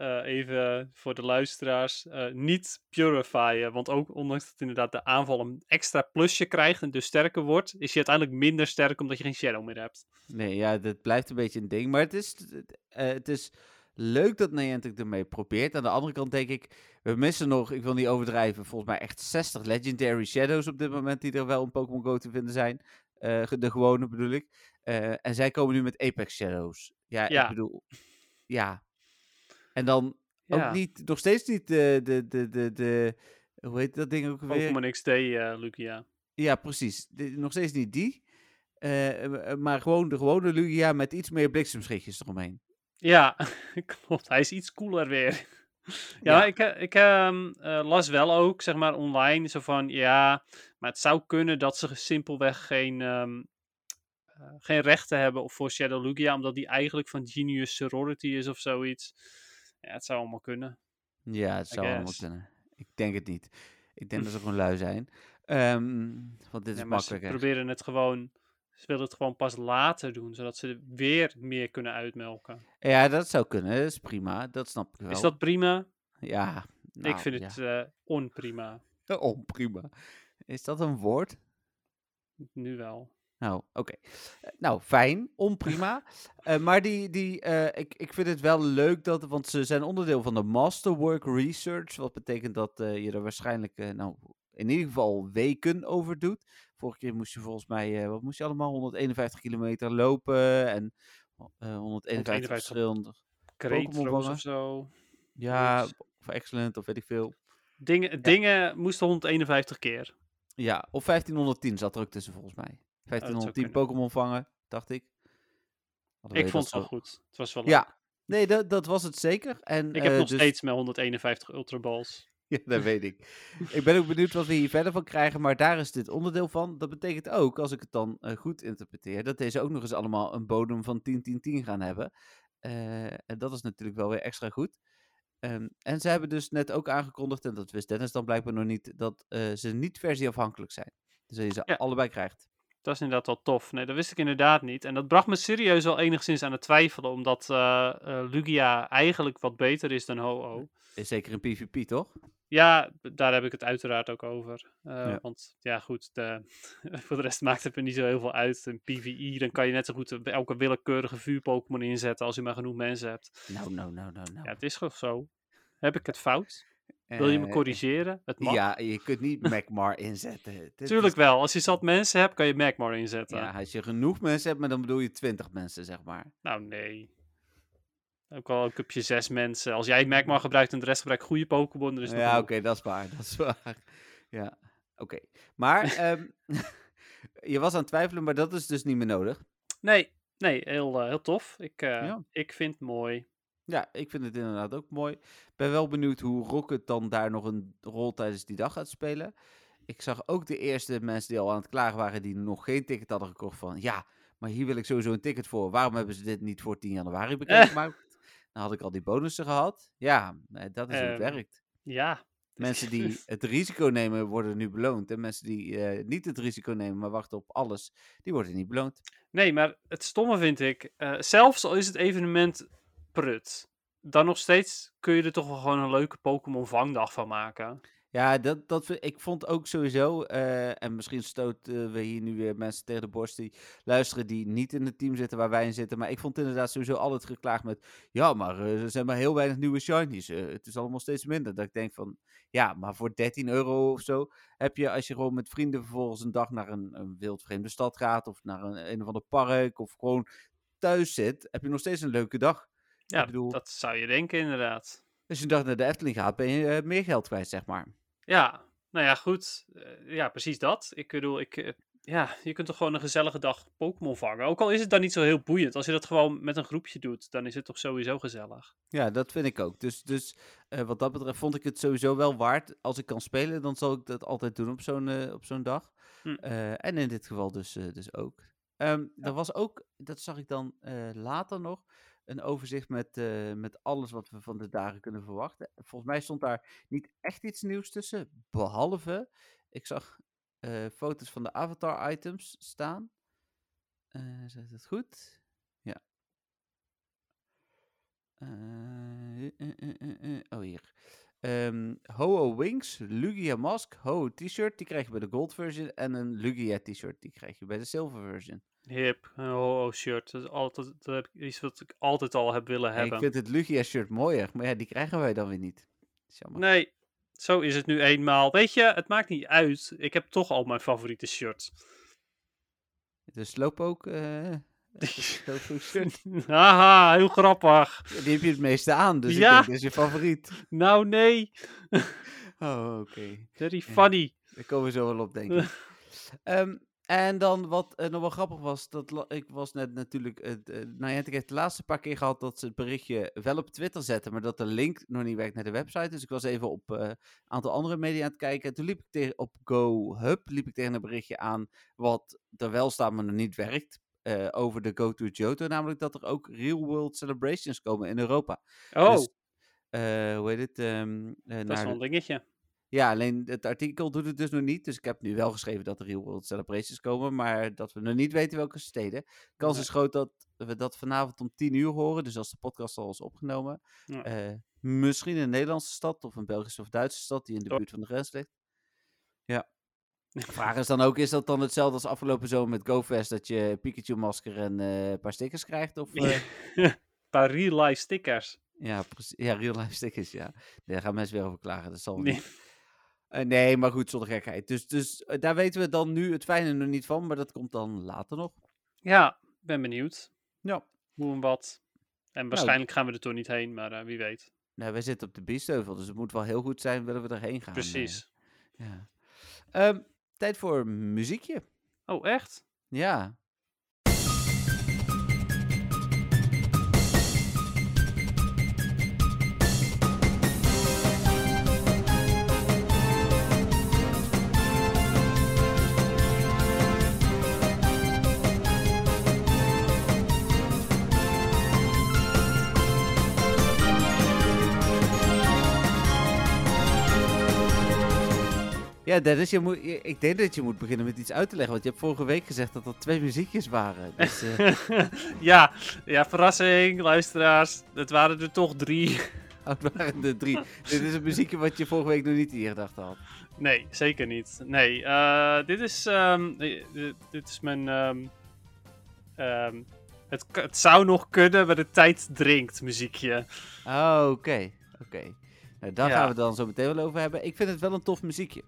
eh, even voor de luisteraars. eh, niet purifyen, want ook ondanks dat inderdaad de aanval een extra plusje krijgt en dus sterker wordt, is je uiteindelijk minder sterk omdat je geen shadow meer hebt. Nee, ja, dat blijft een beetje een ding. Maar het is, eh, het is leuk dat Niantic ermee probeert. Aan de andere kant denk ik, we missen nog, ik wil niet overdrijven, volgens mij echt 60 Legendary Shadows op dit moment die er wel in Pokémon Go te vinden zijn. De gewone bedoel ik. En zij komen nu met Apex Shadows. Ja, Ja. ik bedoel, ja. En dan Ja, ook niet, nog steeds niet de, de, de, de, de, hoe heet dat ding ook weer? Pokémon XD, eh Lugia. Ja, precies. De- nog steeds niet die. Eh, eh, maar gewoon de gewone Lugia met iets meer bliksemschichtjes eromheen. Ja, [LAUGHS] klopt. Hij is iets cooler weer. [LAUGHS] ja, Ja. ik, ik ehm, eh, las wel ook, zeg maar, online, zo van, ja, maar het zou kunnen dat ze simpelweg geen, ehm, eh, geen rechten hebben voor Shadow Lugia, omdat die eigenlijk van Genius Sorority is of zoiets. Ja, het zou allemaal kunnen. Ja, het zou allemaal kunnen. Ik denk het niet. Ik denk dat ze [LAUGHS] gewoon lui zijn. Ehm, want dit is maar ze proberen het gewoon, ze willen het gewoon pas later doen, zodat ze weer meer kunnen uitmelken. Ja, dat zou kunnen. Dat is prima. Dat snap ik wel. Is dat prima? Ja. ik nou, vind het eh onprima. [LAUGHS] Ja. Oh, prima. Is dat een woord? Nu wel. Nou, oké. Eh, Nou, fijn. Onprima. [LAUGHS] Eh, maar die, die, eh, ik, ik vind het wel leuk dat, want ze zijn onderdeel van de Masterwork Research. Wat betekent dat je er waarschijnlijk, nou, in ieder geval weken over doet. Vorige keer moest je volgens mij, wat moest je allemaal? 151 kilometer lopen en eh 151 151 verschillende. Pokémon of zo. Ja, of excellent, of weet ik veel. Dingen, dingen moesten 151 keer. Ja, of 1510 zat er ook tussen volgens mij. 1510 kunnen. Pokémon vangen, dacht ik. Hadden Ik vond het wel zo- goed. Het was wel leuk. Ja, nee, dat, dat was het zeker. En, Ik heb eh, nog dus- steeds mijn 151 Ultra Balls. [LAUGHS] Ja, dat weet ik. ik ben ook benieuwd wat we hier verder van krijgen, maar daar is dit onderdeel van. Dat betekent ook, als ik het dan eh, goed interpreteer, dat deze ook nog eens allemaal een bodem van 10-10-10 gaan hebben. Eh, en dat is natuurlijk wel weer extra goed. Ehm, en ze hebben dus net ook aangekondigd, en dat wist Dennis dan blijkbaar nog niet, dat ze niet versieafhankelijk zijn. Dus dat je ze Ja. allebei krijgt. Dat is inderdaad wel tof. Nee, dat wist ik inderdaad niet. En dat bracht me serieus wel enigszins aan het twijfelen. Omdat eh, eh, Lugia eigenlijk wat beter is dan Ho-Oh. Zeker in PvP, toch? Ja, daar heb ik het uiteraard ook over. Eh, Ja. Want ja, goed, de, [LAUGHS] voor de rest maakt het me niet zo heel veel uit. Een PvE, dan kan je net zo goed elke willekeurige vuur-Pokémon inzetten als je maar genoeg mensen hebt. Nou, nou, nou, nou, nou. Ja, het is gewoon zo. Heb ik het fout? Wil je me Eh, corrigeren? Het mag. Ja, je kunt niet [LAUGHS] Magmar inzetten. Tuurlijk is- wel. Als je zat mensen hebt, kan je Magmar inzetten. Ja, als je genoeg mensen hebt, maar dan bedoel je 20 mensen, zeg maar. Nou, nee. Ook al ook heb je zes mensen. Als jij Magmar gebruikt en de rest gebruikt goede Pokémon, dan is het Ja, oké, dat is waar. [LAUGHS] Dat is waar. Ja, oké. Maar, [LAUGHS] ehm, Je was aan het twijfelen, maar dat is dus niet meer nodig. Nee, nee heel, eh, heel tof. Ik, eh, Ja. ik vind het mooi. Ja, ik vind het inderdaad ook mooi. Ben wel benieuwd hoe Rocket dan daar nog een rol tijdens die dag gaat spelen. Ik zag ook de eerste mensen die al aan het klagen waren, die nog geen ticket hadden gekocht van, ja, maar hier wil ik sowieso een ticket voor. Waarom hebben ze dit niet voor 10 januari bekendgemaakt? Dan had ik al die bonussen gehad. Ja, eh, dat is hoe het Ehm, werkt. Ja. Mensen die [LAUGHS] het risico nemen, worden nu beloond. En mensen die eh, niet het risico nemen, maar wachten op alles, die worden niet beloond. Nee, maar het stomme vind ik, eh, zelfs al is het evenement prut, dan nog steeds kun je er toch wel gewoon een leuke Pokémon vangdag van maken. Ja, dat, dat, ik vond ook sowieso, eh, en misschien stoten we hier nu weer mensen tegen de borst die luisteren die niet in het team zitten waar wij in zitten. Maar ik vond inderdaad sowieso altijd geklaagd met, ja, maar eh, er zijn maar heel weinig nieuwe shinies. eh, het is allemaal steeds minder. Dat ik denk van, ja, maar voor 13 euro of zo heb je, als je gewoon met vrienden vervolgens een dag naar een, een wildvreemde stad gaat of naar een, een of ander park of gewoon thuis zit, heb je nog steeds een leuke dag. Ja, bedoel, dat zou je denken inderdaad. als je dag naar de Efteling gaat, ben je eh, meer geld kwijt, zeg maar. Ja, nou ja, goed. Eh, ja, precies dat. Ik bedoel, ik, eh, ja, je kunt toch gewoon een gezellige dag Pokémon vangen. Ook al is het dan niet zo heel boeiend. Als je dat gewoon met een groepje doet, dan is het toch sowieso gezellig. Ja, dat vind ik ook. Dus, dus wat dat betreft vond ik het sowieso wel waard. Als ik kan spelen, dan zal ik dat altijd doen op zo'n op zo'n dag. Hm. En in dit geval dus, dus ook. Ehm Er was ook, dat zag ik dan later nog, een overzicht met, eh, met alles wat we van de dagen kunnen verwachten. Volgens mij stond daar niet echt iets nieuws tussen, behalve, ik zag eh, foto's van de avatar-items staan. Eh zegt het goed? Ja. Eh, oh, hier. Ehm Ho-Oh Wings, Lugia Mask, Ho-Oh T-shirt, die krijg je bij de gold version. En een Lugia T-shirt, die krijg je bij de silver version. Hip, een ho shirt. Dat is altijd dat heb ik iets wat ik altijd al heb willen En hebben. ik vind het Lugia shirt mooier, maar ja, die krijgen wij dan weer niet. Jammer. Nee, zo is het nu eenmaal. Weet je, het maakt niet uit. Ik heb toch al mijn favoriete shirts. De Slowpoke, eh, de [LAUGHS] Slowpoke shirt, Haha, heel grappig. ja, die heb je het meeste aan, dus Ja. ik denk, dat is je favoriet. Nou, nee. Oh, oké. Very funny. Daar komen we zo wel op, denk ik. [LAUGHS] Ehm, en dan wat eh, nog wel grappig was, dat ik was net natuurlijk, eh Niantic heeft de laatste paar keer gehad dat ze het berichtje wel op Twitter zetten, maar dat de link nog niet werkt naar de website. Dus ik was even op eh, een aantal andere media aan het kijken. En toen liep ik tegen, op GoHub, liep ik tegen een berichtje aan wat er wel staat, maar nog niet werkt. over de Go to Johto, namelijk dat er ook Real World Celebrations komen in Europa. Oh, Dus, hoe heet het? eh, dat is wel een dingetje. Ja, alleen het artikel doet het dus nog niet. Dus ik heb nu wel geschreven dat er Real World Celebrations komen. Maar dat we nog niet weten welke steden. Kans is groot dat we dat vanavond om 10 uur horen. Dus als de podcast al is opgenomen. Ja. Eh, misschien een Nederlandse stad of een Belgische of Duitse stad die in de Oh. buurt van de grens ligt. Ja. [LAUGHS] De vraag is dan ook, is dat dan hetzelfde als afgelopen zomer met GoFest? Dat je Pikachu-masker en eh, een paar stickers krijgt? Of, eh, Een [LAUGHS] paar real life stickers. ja, precies. Ja, real life stickers, ja. Daar gaan mensen weer over klagen. Dat zal Nee. Eh, nee, maar goed, zonder gekheid. Dus, dus eh, daar weten we dan nu het fijne nog niet van, maar dat komt dan later nog. Ja, ben benieuwd. Ja. Hoe en wat. En waarschijnlijk gaan we er toch niet heen, maar eh, wie weet. Nou, wij zitten op de Biesheuvel, dus het moet wel heel goed zijn, willen we erheen gaan. Precies. ja. Ehm, tijd voor muziekje. Oh, echt? Ja. Ja, Dennis, je moet, je- ik denk dat je moet beginnen met iets uit te leggen. Want je hebt vorige week gezegd dat er twee muziekjes waren. Dus, eh, [LAUGHS] ja, ja, verrassing, luisteraars. Het waren er toch drie. [LAUGHS] oh, het waren er drie. Dit is een muziekje wat je vorige week nog niet in je gedachten had. Nee, zeker niet. Nee, eh, dit is, ehm, eh, dit, dit is mijn. ehm, ehm, het, het zou nog kunnen, maar de tijd dringt muziekje. Oh, oké. Oké. Nou, daar Ja. gaan we het dan zo meteen wel over hebben. Ik vind het wel een tof muziekje.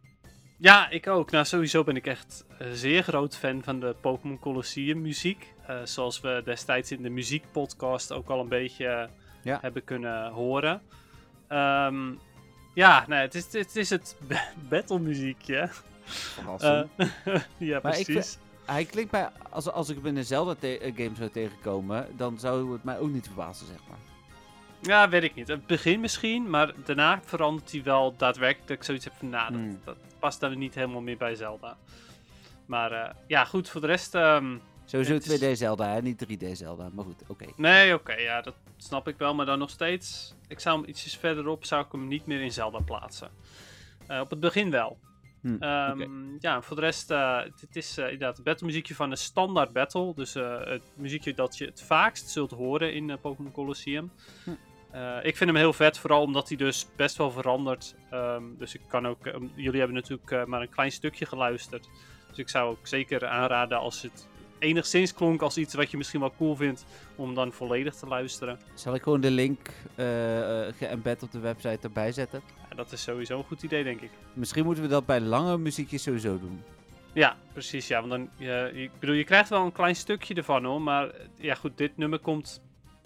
Ja, ik ook. Nou, sowieso ben ik echt een zeer groot fan van de Pokémon Colosseum muziek. Eh, zoals we destijds in de muziekpodcast ook al een beetje eh, Ja. hebben kunnen horen. Ehm, ja, nee, het is het, is het [LAUGHS] battle muziekje. Eh, [LAUGHS] ja, Maar ik precies. Hij klinkt mij, als, als ik hem in een Zelda-game zou tegenkomen, dan zou het mij ook niet verbazen, zeg maar. Ja, weet ik niet. Het begin misschien, maar daarna verandert hij wel daadwerkelijk dat ik zoiets heb van, nou, dat, Hmm. dat past dan niet helemaal meer bij Zelda. Maar eh, ja, goed, voor de rest... ehm, Sowieso Het is- 2D Zelda, hè? niet 3D Zelda, maar goed, oké. nee, oké, ja, dat snap ik wel, maar dan nog steeds... Ik zou hem ietsjes verderop, zou ik hem niet meer in Zelda plaatsen. Eh, op het begin wel. Hm, Ehm. Ja, voor de rest, eh, het, is inderdaad het battlemuziekje van de standaard battle. Dus het muziekje dat je het vaakst zult horen in Pokémon Colosseum. Hm. Eh, ik vind hem heel vet, vooral omdat hij dus best wel verandert. Ehm, dus ik kan ook, eh, jullie hebben natuurlijk eh, maar een klein stukje geluisterd. Dus ik zou ook zeker aanraden als het enigszins klonk als iets wat je misschien wel cool vindt, om dan volledig te luisteren. Zal ik gewoon de link eh, geëmbed op de website erbij zetten? Ja, dat is sowieso een goed idee, denk ik. Misschien moeten we dat bij lange muziekjes sowieso doen. Ja, precies. Ja, want dan, ik bedoel, je krijgt wel een klein stukje ervan hoor. Maar ja, goed, dit nummer komt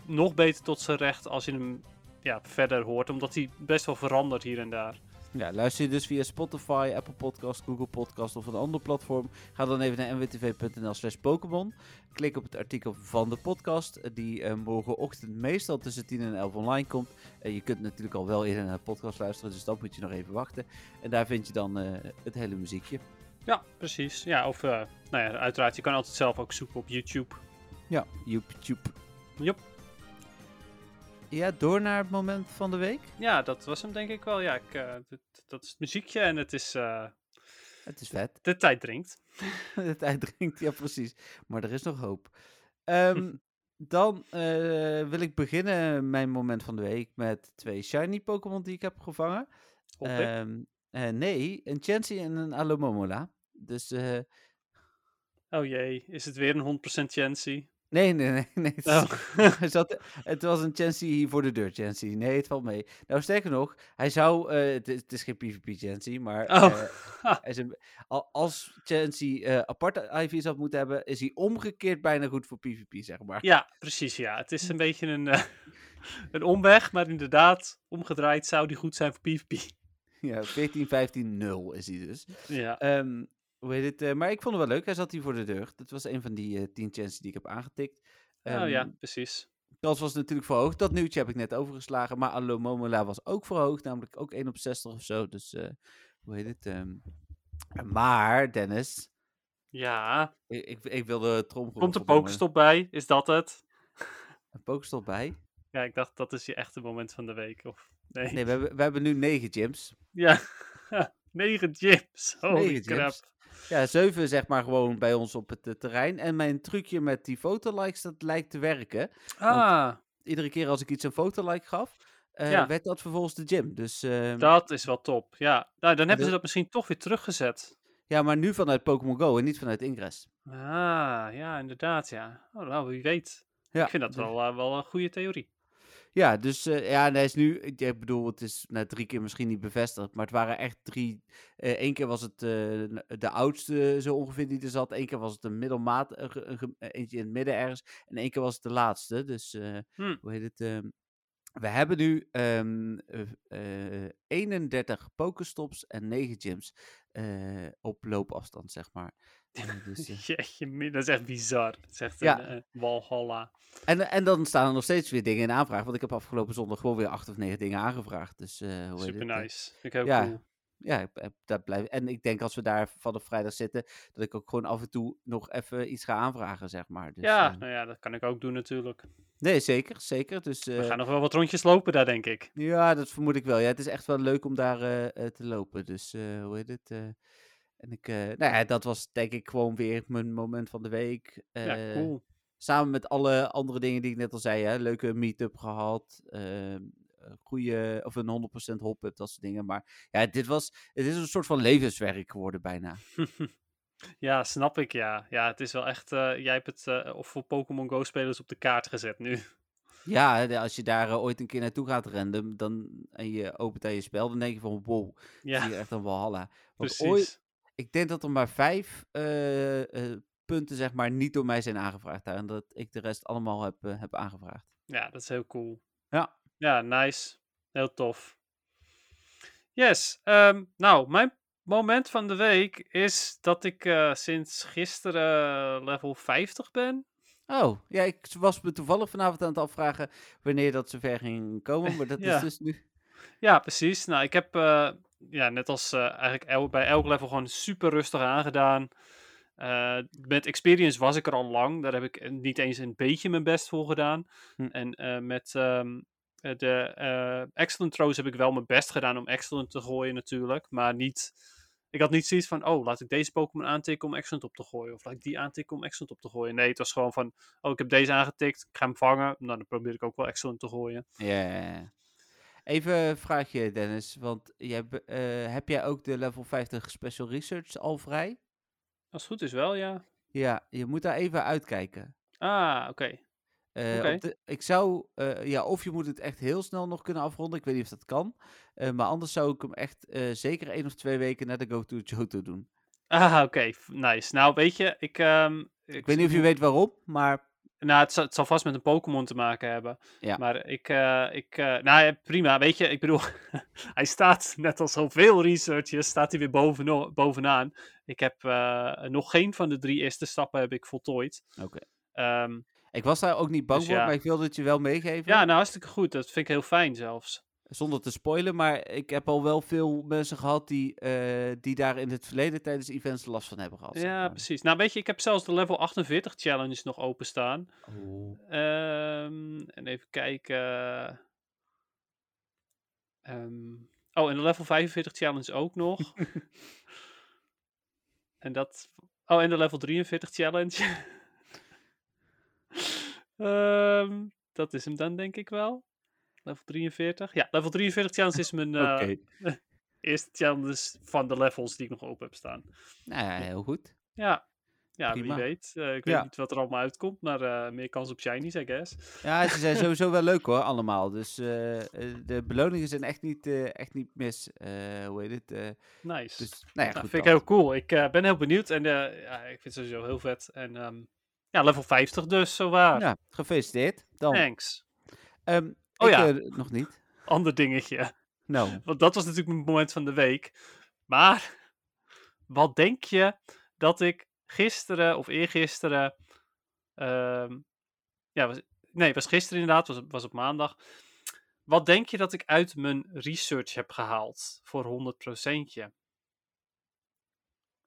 nog beter tot zijn recht als je hem ja, verder hoort. Omdat hij best wel verandert hier en daar. Ja, luister je dus via Spotify, Apple Podcast, Google Podcast of een ander platform. Ga dan even naar nwtv.nl slash Pokémon. Klik op het artikel van de podcast, die eh, morgenochtend meestal tussen 10 en 11 online komt. Eh, je kunt natuurlijk al wel eerder naar de podcast luisteren, dus dan moet je nog even wachten. En daar vind je dan eh, het hele muziekje. Ja, precies. Ja, of eh, nou ja, uiteraard, je kan altijd zelf ook zoeken op YouTube. Ja, joep, joep. Ja, door naar het moment van de week. Ja, dat was hem denk ik wel. Ja, ik, eh, dit- dat is het muziekje en het is... eh, Het is vet. de tijd dringt. [LAUGHS] de tijd dringt, ja precies. Maar er is nog hoop. Ehm, [LAUGHS] dan eh, wil ik beginnen mijn moment van de week met twee shiny Pokémon die ik heb gevangen. Ehm, eh, nee, een Chansey en een Alomomola. Dus oh jee, is het weer een 100% Chancy? Nee, nee, nee. nee het, Oh. [LAUGHS] hij zat, het was een Chansey hier voor de deur, Chansey. Nee, het valt mee. Nou, sterker nog, hij zou... eh, het, is, het is geen PvP Chansey, maar... Oh. eh, [LAUGHS] hij is een, al- als Chansey eh aparte IV's had moeten hebben, is hij omgekeerd bijna goed voor PvP, zeg maar. Ja, precies. Ja, het is een [LAUGHS] beetje een, een omweg, maar inderdaad, omgedraaid zou die goed zijn voor PvP. Ja, 14, 15, 0 is hij dus. Ja, Ehm, hoe heet het? eh, maar ik vond het wel leuk. Hij zat hier voor de deur. Dat was een van die eh 10 chances die ik heb aangetikt. oh, Ehm, ja, precies. Kans was natuurlijk verhoogd. Dat nieuwtje heb ik net overgeslagen. Maar Allo Momola was ook verhoogd. Namelijk ook 1 op 60 of zo. Dus eh, hoe heet het? ehm, maar, Dennis. Ja, Ik, ik, ik wilde trom. komt de pokestop bij? Is dat het? Een pokestop bij? Ja, ik dacht dat is je echte moment van de week. Of... Nee. Nee, we hebben, we hebben nu 9 gyms. Ja, [LAUGHS] negen gyms. Holy Negen crap. gyms. Ja, 7 zeg maar gewoon bij ons op het terrein. En mijn trucje met die fotolikes, dat lijkt te werken. Ah, iedere keer als ik iets een fotolike gaf, eh, Ja. werd dat vervolgens de gym. Dus ehm, dat is wel top. Ja, nou, dan hebben de- ze dat misschien toch weer teruggezet. ja, maar nu vanuit Pokémon Go en niet vanuit Ingress. Ah, ja, inderdaad, ja. Oh, nou, wie weet. Ja, ik vind dat dus- wel, eh, wel een goede theorie. Ja, dus eh, ja, hij is nu, ik bedoel, het is na drie keer misschien niet bevestigd, maar het waren echt drie. Eén keer was het eh, de oudste zo ongeveer die er zat, één keer was het een middelmaat, eentje in het midden ergens, en één keer was het de laatste. Dus eh, Hm. hoe heet het? ehm, we hebben nu ehm, eh, eh, 31 Pokestops en 9 gyms eh, op loopafstand, zeg maar. Dus, [LAUGHS] Jeetje, min, dat is echt bizar. Het is echt Ja. een eh, walhalla. En, en dan staan er nog steeds weer dingen in aanvraag. Want ik heb afgelopen zondag gewoon weer acht of negen dingen aangevraagd. Dus hoe heet Super het, eh, nice. Ik ook ja. cool. Ja, heb- dat blijft. En ik denk als we daar vanaf vrijdag zitten, dat ik ook gewoon af en toe nog even iets ga aanvragen, zeg maar. Dus, ja, eh, nou ja, dat kan ik ook doen natuurlijk. nee, zeker, zeker. Dus We eh, gaan nog wel wat rondjes lopen daar, denk ik. ja, dat vermoed ik wel. Ja, het is echt wel leuk om daar eh, eh, te lopen. Dus eh, hoe heet het? eh, en ik, eh, nou ja, dat was denk ik gewoon weer mijn moment van de week. ja, Eh, cool. Samen met alle andere dingen die ik net al zei. Hè? Leuke meet-up gehad. Goede, of een 100% hop-up, dat soort dingen. Maar ja, dit was, het is een soort van levenswerk geworden bijna. [LAUGHS] ja, snap ik, ja. Ja, het is wel echt... eh, jij hebt het eh, of voor Pokémon Go-spelers op de kaart gezet nu. Ja, als je daar eh, ooit een keer naartoe gaat random dan, en je opent aan je spel, dan denk je van wow, Ja, zie je echt een Walhalla. Want precies. ooit, ik denk dat er maar vijf punten zeg maar niet door mij zijn aangevraagd. daar, En dat ik de rest allemaal heb, heb aangevraagd. Ja, dat is heel cool. Ja. Ja, nice. Heel tof. Yes. ehm, nou, mijn moment van de week is dat ik eh, sinds gisteren level 50 ben. Oh, ja, ik was me toevallig vanavond aan het afvragen wanneer dat zover ging komen, maar dat [LAUGHS] Ja. is dus nu. Ja, precies. Nou, ik heb eh, ja, net als eh, eigenlijk el- bij elk level gewoon super rustig aangedaan. Eh, met experience was ik er al lang. Daar heb ik eh, niet eens een beetje mijn best voor gedaan. Hm. En eh, met eh, de eh, excellent throws heb ik wel mijn best gedaan om excellent te gooien natuurlijk. Maar niet... Ik had niet zoiets van, oh, laat ik deze Pokémon aantikken om excellent op te gooien. Of laat ik die aantikken om excellent op te gooien. Nee, het was gewoon van, oh, ik heb deze aangetikt. Ik ga hem vangen. Nou, dan probeer ik ook wel excellent te gooien. Ja. Even een vraagje, Dennis, want jij, eh, heb jij ook de level 50 Special Research al vrij? Als het goed is wel, ja. Ja, je moet daar even uitkijken. Ah, oké. Eh, Oké. op de- ik zou, eh, ja, of je moet het echt heel snel nog kunnen afronden. Ik weet niet of dat kan. Eh, maar anders zou ik hem echt zeker één of twee weken naar de Go to Johto doen. Ah, oké. Nice. Nou, weet je, ik... ehm, Ik weet niet of je weet waarom, maar Nou, het zal, het zal vast met een Pokémon te maken hebben. Ja. Maar ik... ik nou ja, prima. Weet je, ik bedoel... [LAUGHS] hij staat, net als zoveel researchers, staat hij weer boveno- bovenaan. Ik heb nog geen van de drie eerste stappen heb ik voltooid. Oké. Ehm, ik was daar ook niet bang Dus voor. ja. Maar ik wilde het je wel meegeven. ja, nou, hartstikke goed. Dat vind ik heel fijn zelfs. Zonder te spoilen, maar ik heb al wel veel mensen gehad die, eh, die daar in het verleden tijdens events last van hebben gehad. zeg Ja, maar. precies. Nou, weet je, ik heb zelfs de level 48 challenge nog openstaan. Oeh. Ehm, en even kijken. Ehm, oh, en de level 45 challenge ook nog. [LAUGHS] en dat. Oh, en de level 43 challenge. Ehm, dat is hem dan, denk ik wel. Level 43. Ja, level 43 challenge is mijn [LAUGHS] eh, Oké. [LAUGHS] eerste challenge van de levels die ik nog open heb staan. Nou ja, heel goed. Ja, ja wie weet. Eh, ik weet Ja. niet wat er allemaal uitkomt, maar eh, meer kans op shinies, I guess. Ja, ze zijn [LAUGHS] sowieso wel leuk hoor, allemaal. Dus de beloningen zijn echt niet, echt niet mis. Eh, hoe heet het? Nice. dus, nou ja, Nou, goed. vind ik dat. heel cool. Ik ben heel benieuwd en eh, ja, ik vind het sowieso heel vet. En ehm, ja, level 50 dus, zo waar. Ja, gefeliciteerd. Dan. Thanks. Ehm, Oh ik, ja. eh, nog niet. [LAUGHS] Ander dingetje. Nou, Want dat was natuurlijk mijn moment van de week. Maar wat denk je dat ik gisteren of eergisteren. ehm ja, was, nee, was gisteren inderdaad, was, was op maandag. Wat denk je dat ik uit mijn research heb gehaald voor 100%?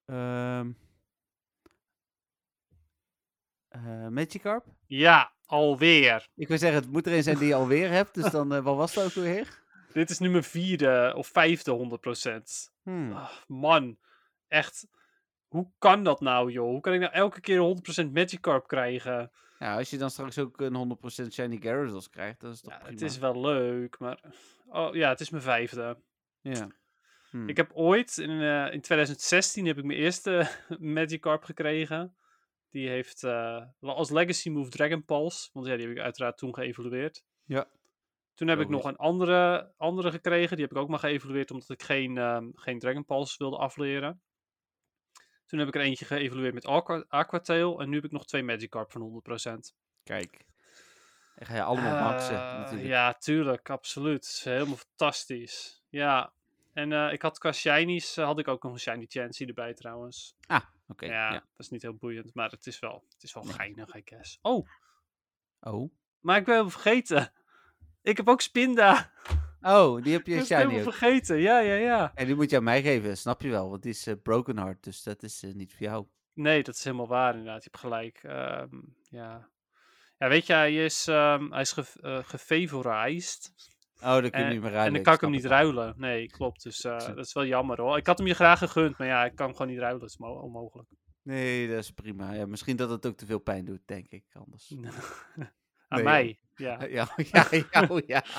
ehm eh, Magikarp? Ja, alweer. Ik wil zeggen, het moet er een zijn die je alweer hebt. Dus dan, eh, wat was dat ook weer? [LAUGHS] Dit is nu mijn vierde of vijfde 100%. Hmm. Ah, man, echt. Hoe kan dat nou, joh? Hoe kan ik nou elke keer 100% Magikarp krijgen? Ja, als je dan straks ook een 100% Shiny Gyarados krijgt, dat is toch Ja, prima. het is wel leuk, maar... Oh ja, het is mijn vijfde. Ja. Hmm. Ik heb ooit, in, eh, in 2016, heb ik mijn eerste [LAUGHS] Magikarp gekregen. Die heeft eh, als legacy move Dragon Pulse. Want ja, die heb ik uiteraard toen geëvalueerd. Ja. Toen heb ik nog een andere, andere gekregen. Die heb ik ook maar geëvalueerd omdat ik geen, ehm, geen Dragon Pulse wilde afleren. Toen heb ik er eentje geëvalueerd met Aqua, Aquatail. En nu heb ik nog twee Magikarp van 100%. Kijk. En ga je allemaal maxen, Eh, natuurlijk. Ja, tuurlijk, absoluut. Helemaal fantastisch. Ja. En eh, ik had qua shinies, had ik ook nog een shiny Chansey erbij trouwens. Ah, oké. ja, ja. dat is niet heel boeiend, maar het is wel, het is wel Nee. geinig, I guess. Oh, Oh. maar ik ben helemaal vergeten. Ik heb ook Spinda. Oh, die heb [LAUGHS] je Ik helemaal ook. vergeten, ja, ja, ja. En die moet je aan mij geven, snap je wel. Want die is eh, Broken Heart, dus dat is eh, niet voor jou. Nee, dat is helemaal waar inderdaad. Je hebt gelijk. Ehm, ja. ja, weet je, hij is, ehm, hij is ge, eh, gefavorized. Oh, dan kun je En- niet meer En ruilen. dan kan ik hem niet wel. ruilen. Nee, klopt. Dus eh, dat is wel jammer hoor. Ik had hem je graag gegund, maar ja, ik kan hem gewoon niet ruilen. Dat is mo- onmogelijk. Nee, dat is prima. Ja, misschien dat het ook te veel pijn doet, denk ik, anders. [LAUGHS] Aan Nee, mij, ja. [LAUGHS] Ja, ja, ja, oh, ja. [LAUGHS]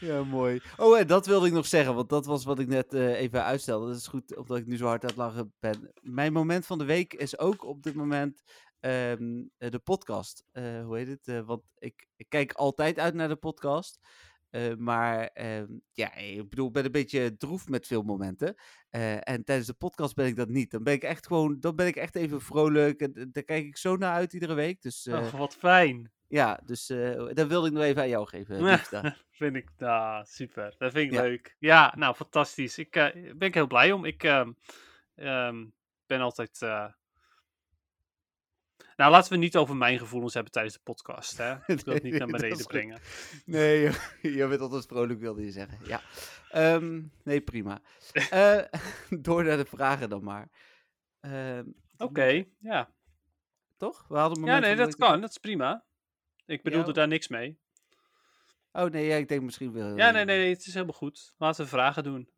Ja, mooi. Oh, en dat wilde ik nog zeggen, want dat was wat ik net eh, even uitstelde. Dat is goed, omdat ik nu zo hard aan het lachen ben. Mijn moment van de week is ook op dit moment ehm, eh, de podcast. Eh, hoe heet het? Want ik, ik kijk altijd uit naar de podcast. Eh, maar ehm, ja, ik bedoel, ik ben een beetje droef met veel momenten. Eh, en tijdens de podcast ben ik dat niet. Dan ben ik echt gewoon, dan ben ik echt even vrolijk. En daar kijk ik zo naar uit iedere week. Dus eh, Oh, wat fijn. ja, dus eh, dat wilde ik nog even aan jou geven. liefste. [LAUGHS] vind ik, ah, super. Dat vind ik Ja. leuk. Ja, nou, fantastisch. Ik eh, ben ik heel blij om. Ik ehm, ehm, ben altijd... Nou, laten we niet over mijn gevoelens hebben tijdens de podcast, hè. [LAUGHS] Ik wil het niet naar beneden goed. Nee, brengen. [LAUGHS] je, bent altijd vrolijk, wilde je zeggen. Ja. Ehm, nee, prima. Eh, [LAUGHS] door naar de vragen dan maar. Ehm, Oké, ja. Toch? We hadden een Ja, nee, dat ik- kan. Dat is prima. Ik bedoelde Ja. daar niks mee. Oh nee, ja, ik denk misschien wel. Ja, nee, nee, nee, het is helemaal goed. Laten we vragen doen.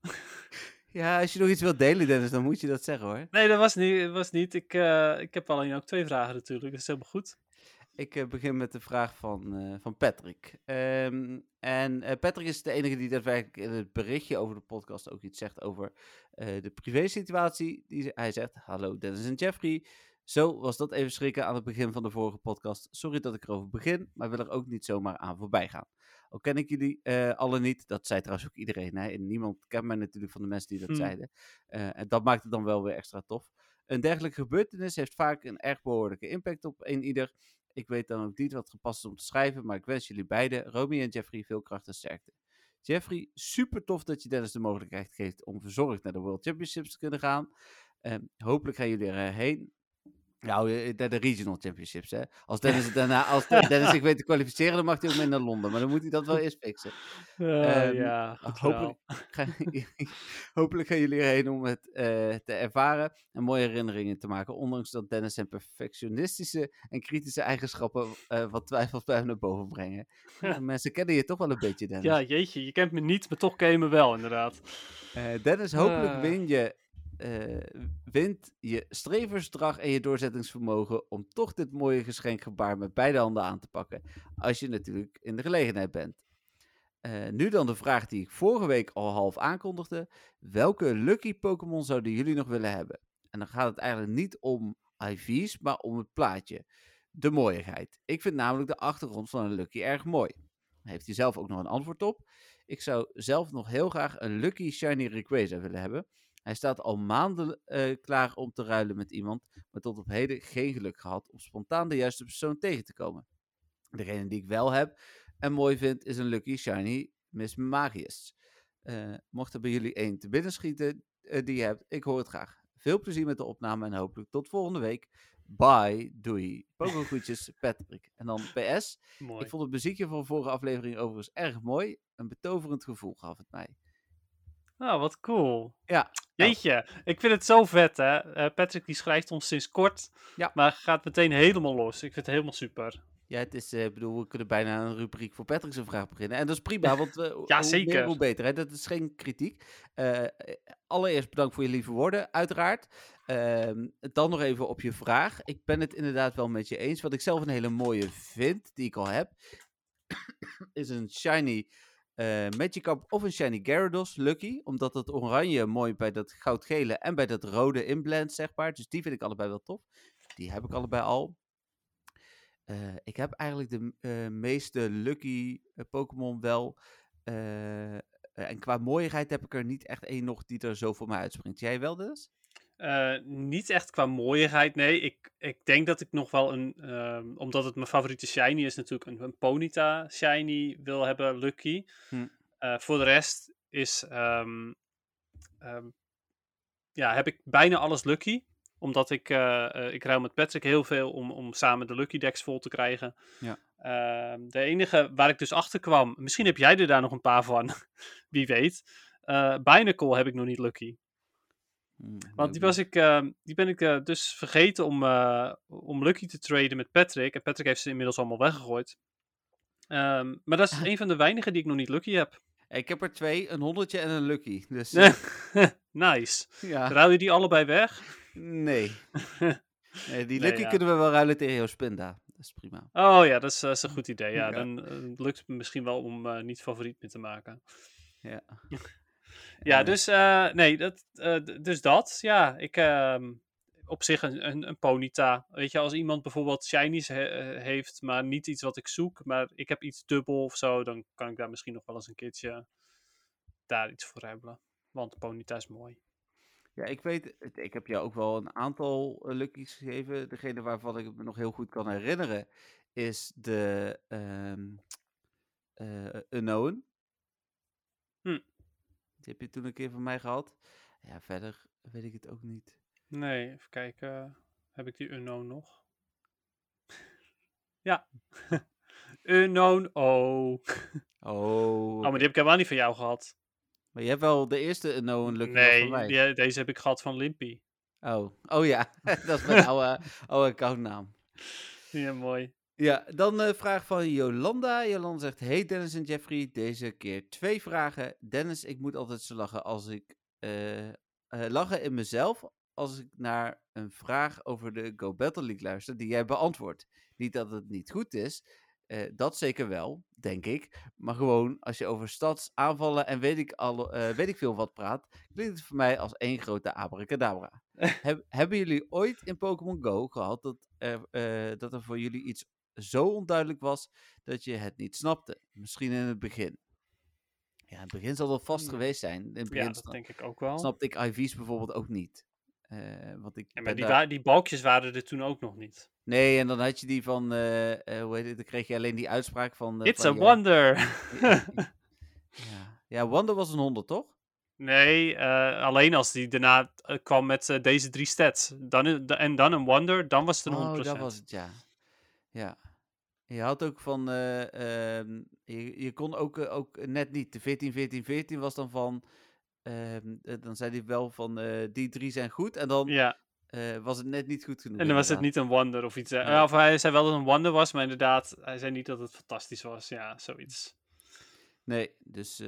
Ja, als je nog iets wilt delen, Dennis, dan moet je dat zeggen hoor. Nee, dat was niet. Dat was niet. Ik, eh, ik heb alleen ook twee vragen natuurlijk. Dat is helemaal goed. Ik eh, begin met de vraag van, eh, van Patrick. Ehm, en Patrick is de enige die daadwerkelijk in het berichtje over de podcast ook iets zegt over de privésituatie. Die, hij zegt, hallo Dennis en Jeffrey. Zo was dat even schrikken aan het begin van de vorige podcast. Sorry dat ik erover begin, maar wil er ook niet zomaar aan voorbij gaan. Ook ken ik jullie eh alle niet. Dat zei trouwens ook iedereen. Hè? En niemand kent mij natuurlijk van de mensen die dat Hm. zeiden. Eh, en dat maakt het dan wel weer extra tof. Een dergelijke gebeurtenis heeft vaak een erg behoorlijke impact op een ieder. Ik weet dan ook niet wat gepast is om te schrijven, maar ik wens jullie beiden, Romy en Jeffrey, veel kracht en sterkte. Jeffrey, super tof dat je Dennis de mogelijkheid geeft om verzorgd naar de World Championships te kunnen gaan. Ehm, hopelijk gaan jullie erheen. Nou, eh, naar de Regional Championships, hè. Als Dennis, het daarna, als de- [LAUGHS] Dennis zich weet te kwalificeren, dan mag hij ook mee naar Londen. Maar dan moet hij dat wel eerst fixen. Eh, Ehm, ja, hopelijk, [LAUGHS] ga- [LAUGHS] hopelijk gaan jullie erheen om het eh, te ervaren en mooie herinneringen te maken. Ondanks dat Dennis zijn perfectionistische en kritische eigenschappen eh, wat twijfels bij hem naar boven brengen. Ja, mensen kennen je toch wel een beetje, Dennis. Ja, jeetje, je kent me niet, maar toch ken je me wel, inderdaad. Eh, Dennis, hopelijk win je, eh, wint je streversdrag en je doorzettingsvermogen om toch dit mooie geschenkgebaar met beide handen aan te pakken. Als je natuurlijk in de gelegenheid bent. Eh, nu dan de vraag die ik vorige week al half aankondigde. Welke lucky Pokémon zouden jullie nog willen hebben? En dan gaat het eigenlijk niet om IV's, maar om het plaatje. De mooiigheid. Ik vind namelijk de achtergrond van een Lucky erg mooi. Heeft hij zelf ook nog een antwoord op. Ik zou zelf nog heel graag een Lucky Shiny Rayquaza willen hebben. Hij staat al maanden eh, klaar om te ruilen met iemand, maar tot op heden geen geluk gehad om spontaan de juiste persoon tegen te komen. Degene die ik wel heb en mooi vind is een Lucky Shiny Miss Magius. Eh, mocht er bij jullie één te binnen schieten eh, die je hebt, ik hoor het graag. Veel plezier met de opname en hopelijk tot volgende week. Bye, doei. Pokémon groetjes, [LAUGHS] Patrick. En dan PS, Mooi. ik vond het muziekje van de vorige aflevering overigens erg mooi. Een betoverend gevoel gaf het mij. Nou, wat cool. Ja, nou. Jeetje, ik vind het zo vet, hè. Eh, Patrick die schrijft ons sinds kort, Ja. maar gaat meteen helemaal los. Ik vind het helemaal super. Ja, het is, eh, ik bedoel, we kunnen bijna een rubriek voor Patrick zijn vraag beginnen. En dat is prima, [LAUGHS] want eh, Ja, hoe zeker. meer, hoe beter. Hè? Dat is geen kritiek. Allereerst bedankt voor je lieve woorden, uiteraard. Ehm, dan nog even op je vraag. Ik ben het inderdaad wel met je eens. Wat ik zelf een hele mooie vind, die ik al heb, [COUGHS] is een shiny Magikarp of een shiny Gyarados Lucky. Omdat het oranje mooi bij dat goudgele en bij dat rode inblendt, zeg maar. Dus die vind ik allebei wel tof. Die heb ik allebei al. Eh, ik heb eigenlijk de eh, meeste Lucky Pokémon wel. en qua mooiigheid heb ik er niet echt één nog die er zo voor mij uitspringt. Jij wel dus? Eh, niet echt qua mooiigheid, nee. Ik, ik denk dat ik nog wel een, ehm, omdat het mijn favoriete shiny is natuurlijk, een, een Ponyta shiny wil hebben, Lucky. Hm. Eh, voor de rest is, ehm, ehm, ja, heb ik bijna alles Lucky. Omdat ik, eh, ik ruil met Patrick heel veel om, om samen de Lucky decks vol te krijgen. Ja. De enige waar ik dus achter kwam, misschien heb jij er daar nog een paar van, [LAUGHS] wie weet. Eh Binacle heb ik nog niet Lucky. Hm, Want die, was ik, eh, die ben ik eh, dus vergeten om, eh, om Lucky te traden met Patrick. En Patrick heeft ze inmiddels allemaal weggegooid. Ehm, maar dat is een van de weinigen die ik nog niet Lucky heb. Ik heb er twee, een honderdje en een Lucky. Dus [LAUGHS] nice. ja, Ruil je die allebei weg? nee. [LAUGHS] nee die Nee, Lucky ja. kunnen we wel ruilen tegen jouw Spinda. Dat is prima. Oh ja, dat is, dat is een [LAUGHS] goed idee. Ja, Ja. Dan lukt het me misschien wel om niet favoriet meer te maken. Ja. Ja, dus, eh, nee, dat, eh, dus dat. Ja, ik, ehm, op zich een, een, een Ponyta. Weet je, als iemand bijvoorbeeld shinies he- eh, heeft, maar niet iets wat ik zoek, maar ik heb iets dubbel of zo, dan kan ik daar misschien nog wel eens een keertje daar iets voor hebben. Want Ponyta is mooi. Ja, ik weet, ik heb jou ook wel een aantal luckies gegeven. Degene waarvan ik me nog heel goed kan herinneren is de eh, Unknown. Hm. Die heb je toen een keer van mij gehad. Ja, verder weet ik het ook niet. Nee, even kijken. Heb ik die Unknown nog? [LAUGHS] ja. [LAUGHS] Unknown, oh. [LAUGHS] Oh, Oh, maar die heb ik helemaal niet van jou gehad. maar je hebt wel de eerste Unknown lucky nee, van mij. die- deze heb ik gehad van Limpy. Oh. oh ja, dat is mijn oude, oude accountnaam. Ja, mooi. Ja, dan een vraag van Jolanda. Jolanda zegt: Hey Dennis en Jeffrey, deze keer twee vragen. Dennis, ik moet altijd zo lachen als ik. eh, eh, lachen in mezelf als ik naar een vraag over de Go Battle League luister die jij beantwoordt. Niet dat het niet goed is, eh, dat zeker wel, denk ik. Maar gewoon als je over stads, aanvallen en weet ik, al, eh, weet ik veel wat praat, klinkt het voor mij als één grote abracadabra. [LAUGHS] Heb, hebben jullie ooit in Pokémon Go gehad dat er, eh, dat er voor jullie iets zo onduidelijk was dat je het niet snapte? Misschien in het begin. Ja, in het begin zal dat vast Hmm. geweest zijn. In het begin Ja, dat denk ik ook wel. snapte ik IV's bijvoorbeeld ook niet. Eh, want ik Ja, maar die, daar- die balkjes waren er toen ook nog niet. Nee, en dan had je die van, eh, eh, hoe heet het, dan kreeg je alleen die uitspraak van... It's a wonder! [LAUGHS] Ja. ja, Wonder was een 100, toch? nee, alleen als die daarna kwam met deze drie stats. Dan, en dan een wonder, dan was het een 100%. Oh, dat was het, ja. Ja. Je had ook van, eh, ehm, je, je kon ook, eh, ook net niet, de 14, 14, 14 was dan van, ehm, eh, dan zei hij wel van, die drie zijn goed, en dan Ja, was het net niet goed genoeg. en dan was het niet een wonder of iets. Nee. Of hij zei wel dat het een wonder was, maar inderdaad, hij zei niet dat het fantastisch was. Ja, zoiets. Nee, dus,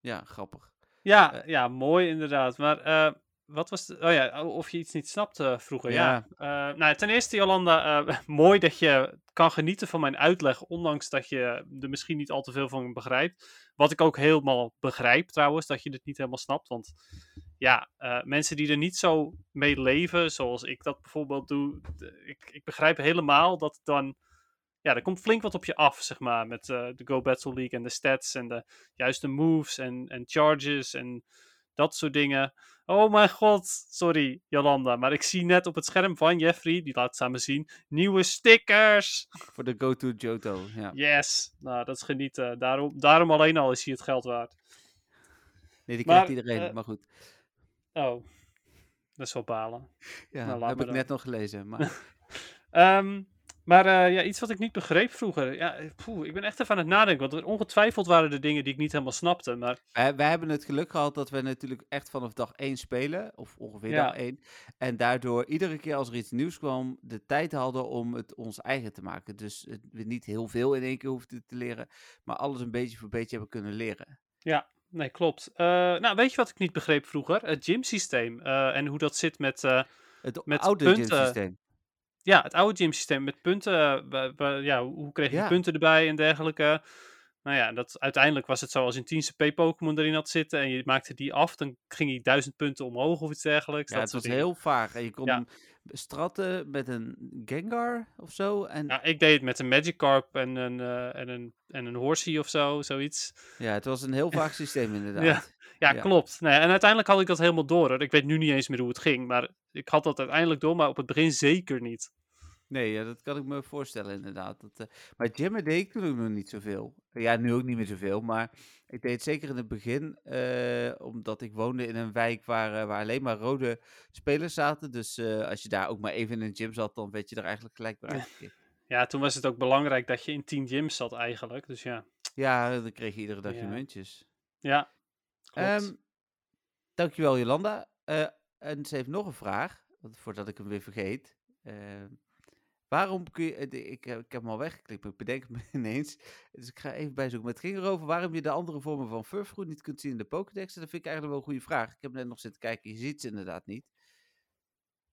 ja, grappig. Ja, ja mooi inderdaad. Maar wat was de... Oh ja, of je iets niet snapte vroeger. Ja. Ja. Eh, nou, ten eerste, Jolanda, eh, [LAUGHS] mooi dat je kan genieten van mijn uitleg, ondanks dat je er misschien niet al te veel van begrijpt. Wat ik ook helemaal begrijp trouwens, dat je dit niet helemaal snapt. Want ja, eh, mensen die er niet zo mee leven, zoals ik dat bijvoorbeeld doe, ik, ik begrijp helemaal dat dan... Ja, er komt flink wat op je af, zeg maar, met de Go Battle League en de stats en de juiste moves en, en charges en dat soort dingen. Oh mijn god, sorry Jolanda, maar ik zie net op het scherm van Jeffrey, die laat het me zien, nieuwe stickers. Voor de go-to Johto, ja. Yes, nou dat is genieten. Daarom, daarom alleen al is hij het geld waard. Nee, die krijgt iedereen, eh, maar goed. Oh, dat is wel balen. Ja, nou, laat heb ik dan. net nog gelezen, maar... [LAUGHS] Ehm, maar eh, ja, iets wat ik niet begreep vroeger. Ja, poeh, ik ben echt even aan het nadenken, want ongetwijfeld waren er dingen die ik niet helemaal snapte. Maar Wij, wij hebben het geluk gehad dat we natuurlijk echt vanaf dag 1 spelen, of ongeveer Ja. dag 1. En daardoor iedere keer als er iets nieuws kwam, de tijd hadden om het ons eigen te maken. Dus het, we niet heel veel in één keer hoefden te leren, maar alles een beetje voor beetje hebben kunnen leren. Nee, klopt. Eh, nou, weet je wat ik niet begreep vroeger? Het gymsysteem. eh en hoe dat zit met, Het Met oude punten. gymsysteem. Ja, het oude gymsysteem. Met punten. eh, ja, hoe kreeg je Ja. punten erbij en dergelijke. Nou ja, dat, uiteindelijk was het zo als je een 10 CP Pokémon erin had zitten en je maakte die af, dan ging hij 1000 punten omhoog of iets dergelijks. Ja, dat het was heel vaag. En je kon Ja. hem stratten met een Gengar of zo. En Ja, ik deed het met een Magikarp en een, eh, en een, en een Horsey of zo, zoiets. ja, het was een heel vaag [LAUGHS] systeem inderdaad. Ja, Ja. klopt. Nee, en uiteindelijk had ik dat helemaal door. hoor. Ik weet nu niet eens meer hoe het ging, maar ik had dat uiteindelijk door, maar op het begin zeker niet. Nee, ja, dat kan ik me voorstellen inderdaad. Dat, eh, maar gymmen deed ik toen ook nog niet zoveel. Ja, nu ook niet meer zoveel, maar ik deed het zeker in het begin, eh, omdat ik woonde in een wijk waar, eh, waar alleen maar rode spelers zaten. Dus als je daar ook maar even in een gym zat, dan werd je er eigenlijk gelijk bij uitgekikt. Ja, toen was het ook belangrijk dat je in 10 gyms zat eigenlijk. Dus ja, Ja, dan kreeg je iedere dag je muntjes. ja klopt. Ehm, dankjewel Jolanda. En ze heeft nog een vraag, voordat ik hem weer vergeet. Waarom kun je, eh, ik, heb- ik heb hem al weggeklikt, maar ik bedenk me [LAUGHS] ineens. Dus ik ga even bijzoeken. Maar het ging erover waarom je de andere vormen van furfruit niet kunt zien in de Pokédex. Dat vind ik eigenlijk wel een goede vraag. Ik heb net nog zitten kijken, je ziet ze inderdaad niet.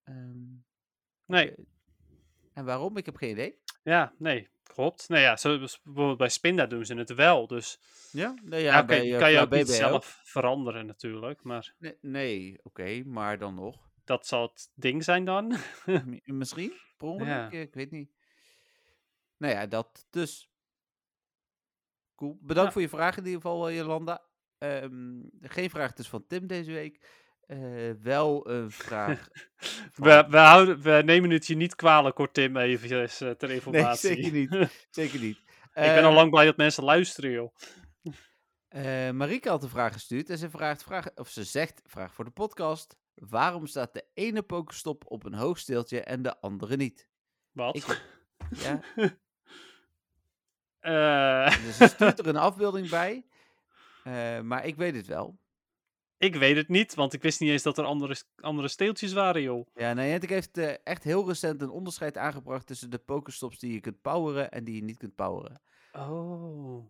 Ehm, nee. En waarom? Ik heb geen idee. ja, nee, klopt. Nou ja, zo, bijvoorbeeld bij Spinda doen ze het wel. Dus Ja, nou ja, bij, eh, kan je ook niet zelf veranderen natuurlijk. Maar Nee, nee oké, maar dan nog. Dat zal het ding zijn dan. [LAUGHS] Misschien, per ongeluk, Ja. ik weet niet. Nou ja, dat dus. Cool. Bedankt Ja. voor je vraag in ieder geval, eh, Jolanda. Ehm, geen vraag dus van Tim deze week. Eh, wel een vraag. [LAUGHS] van- We, we, houden, we nemen het je niet kwalijk, hoor Tim, eventjes eh, ter Nee, [LAUGHS] informatie. zeker niet. Zeker niet. Ik ben al lang blij dat mensen luisteren, joh. Marieke had een vraag gestuurd en ze vraagt, vraag, of ze zegt, vraag voor de podcast. Waarom staat de ene pokestop op een hoogsteeltje en de andere niet? Wat? Ik- [LAUGHS] Ja, Eh, dus ze stuurt er een [LAUGHS] afbeelding bij, eh, maar ik weet het wel. ik weet het niet, want ik wist niet eens dat er andere, andere steeltjes waren, joh. Ja, Niantic heeft eh, echt heel recent een onderscheid aangebracht tussen de pokestops die je kunt poweren en die je niet kunt poweren. Oh.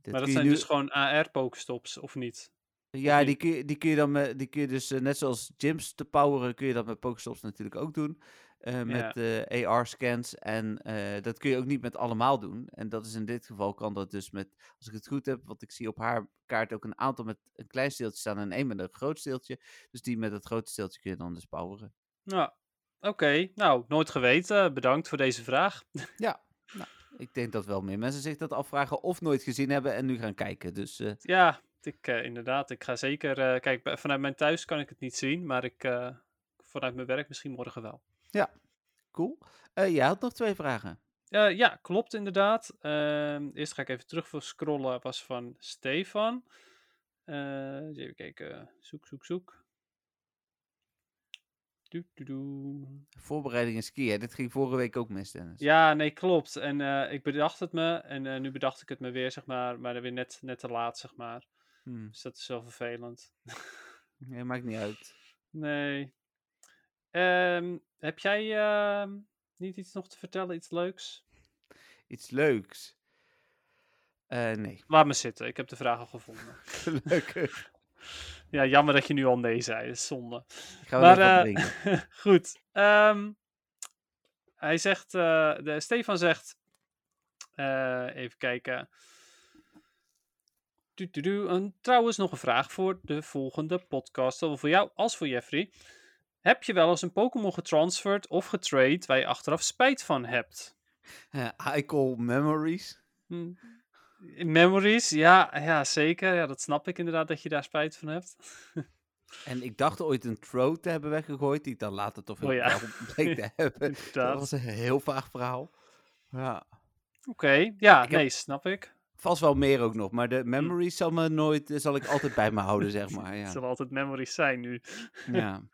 Dit maar dat zijn nu- dus gewoon AR-pokestops, of niet? Ja, niet? die kun je, die kun je dan met, die kun je dus eh, net zoals gyms te poweren, kun je dat met Pokestops natuurlijk ook doen. eh, met eh, AR-scans. En dat kun je ook niet met allemaal doen. En dat is in dit geval kan dat dus met, als ik het goed heb, want ik zie op haar kaart ook een aantal met een klein steeltje staan en één met een groot steeltje. Dus die met het grote steeltje kun je dan dus poweren. Nou, oké. Nou, nooit geweten. Bedankt voor deze vraag. [LAUGHS] Ik denk dat wel meer mensen zich dat afvragen of nooit gezien hebben en nu gaan kijken. Dus Ja, ik, eh, inderdaad. Ik ga zeker... eh, kijk, vanuit mijn thuis kan ik het niet zien, maar ik, eh, vanuit mijn werk misschien morgen wel. cool. Eh jij had nog twee vragen. Ja, klopt inderdaad. Ehm, eerst ga ik even terug voor scrollen. Was van Stefan. Even kijken. Zoek, zoek, zoek. Voorbereiding en skiën. Dit ging vorige week ook mis, Dennis. Ja, nee, klopt. En ik bedacht het me. En nu bedacht ik het me weer, zeg maar. Maar weer net, net te laat, zeg maar. Hm. Dus dat is wel vervelend. [LAUGHS] Nee, maakt niet uit. Nee. Ehm, heb jij ehm, niet iets nog te vertellen? Iets leuks? Iets leuks. Eh, nee, Laat me zitten. Ik heb de vraag al gevonden. gelukkig. [LAUGHS] Ja, jammer dat je nu al nee zei. Dat is zonde. Ik ga Maar drinken. [LAUGHS] goed. Ehm, hij zegt, eh, de, Stefan zegt, even kijken. En trouwens nog een vraag voor de volgende podcast, zowel voor jou als voor Jeffrey. Heb je wel eens een Pokémon getransferd of getrade waar je achteraf spijt van hebt? Eh, I call memories. Hm. Memories, ja, ja, zeker. Ja, dat snap ik inderdaad dat je daar spijt van hebt. En ik dacht ooit een throw te hebben weggegooid, die ik dan later toch Oh ja. wel bleek te [LAUGHS] hebben. Dat was een heel vaag verhaal. Ja. Oké, ja, Ik heb- nee, snap ik. Vast wel meer ook nog, maar de memories zal, me nooit, zal ik altijd bij me houden, zeg maar. Het Ja, [LAUGHS] zullen altijd memories zijn nu. ja. [LAUGHS]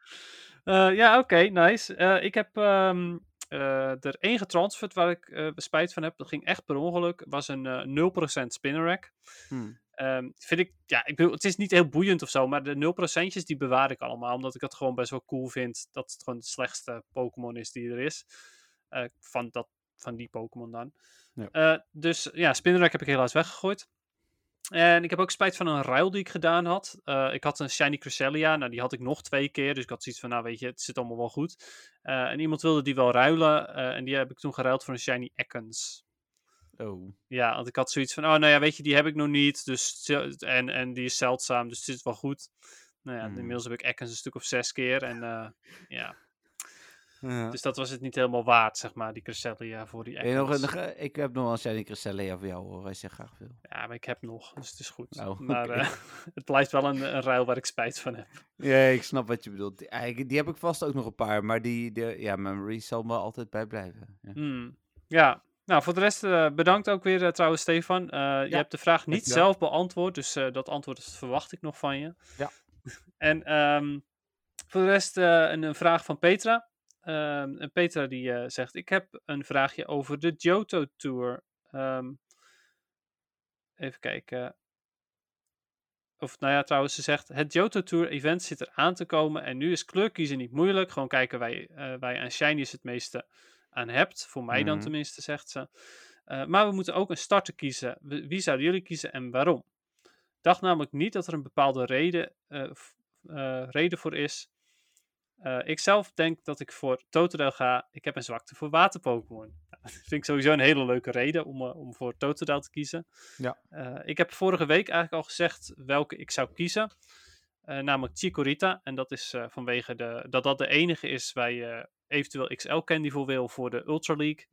Eh, ja, oké, nice. Eh, ik heb ehm, eh, er één getransferd waar ik eh, spijt van heb. Dat ging echt per ongeluk. was een eh 0% spinner rack. Hm. Ehm, vind ik, ja, ik bedoel, het is niet heel boeiend of zo, maar de 0%'tjes die bewaar ik allemaal. Omdat ik het gewoon best wel cool vind dat het gewoon de slechtste Pokémon is die er is. Eh, van, dat, van die Pokémon dan. Ja. Eh, dus ja, Spinrack heb ik helaas weggegooid. En ik heb ook spijt van een ruil die ik gedaan had. Eh, ik had een Shiny Cresselia, nou die had ik nog twee keer. Dus ik had zoiets van, nou weet je, het zit allemaal wel goed. Eh, en iemand wilde die wel ruilen. en die heb ik toen geruild voor een Shiny Ekans. Oh. Ja, want ik had zoiets van, oh nou ja, weet je, die heb ik nog niet. Dus, en, en die is zeldzaam, dus het zit wel goed. Nou ja, Hmm. inmiddels heb ik Ekans een stuk of zes keer. En ja, Ja. dus dat was het niet helemaal waard, zeg maar, die Cresselia voor die je nog, nog, eh, ik heb nog wel een Shiny Cresselia voor jou hoor, als je graag wil. Ja, maar ik heb nog, dus het is goed. Nou, maar eh, [LAUGHS] het blijft wel een, een ruil waar ik spijt van heb. Ja, ik snap wat je bedoelt. Die, eigenlijk- die heb ik vast ook nog een paar, maar die, die ja, memories zal me altijd bijblijven. Ja. Hmm. Ja, nou voor de rest eh, bedankt ook weer trouwens Stefan. Eh, Je hebt de vraag niet zelf beantwoord, dus eh, dat antwoord verwacht ik nog van je. Ja. [LAUGHS] en ehm, voor de rest eh, een, een vraag van Petra. Ehm, en Petra die eh, zegt, ik heb een vraagje over de Johto Tour. Ehm, even kijken. Of nou ja, trouwens, ze zegt: Het Johto Tour event zit er aan te komen. En nu is kleurkiezen niet moeilijk. Gewoon kijken waar je, eh, waar je aan shinies het meeste aan hebt. Voor mij dan Mhm. tenminste, zegt ze. Eh, maar we moeten ook een starter kiezen. Wie zouden jullie kiezen en waarom? Ik dacht namelijk niet dat er een bepaalde reden, eh, reden voor is. Eh, ik zelf denk dat ik voor Totodile ga. Ik heb een zwakte voor waterpokémon. Nou, [LAUGHS] dat vind ik sowieso een hele leuke reden om, eh, om voor Totodile te kiezen. Ja. Eh, ik heb vorige week eigenlijk al gezegd welke ik zou kiezen. namelijk Chikorita. En dat is vanwege de, dat dat de enige is waar je eventueel XL Candy voor wil voor de Ultra League.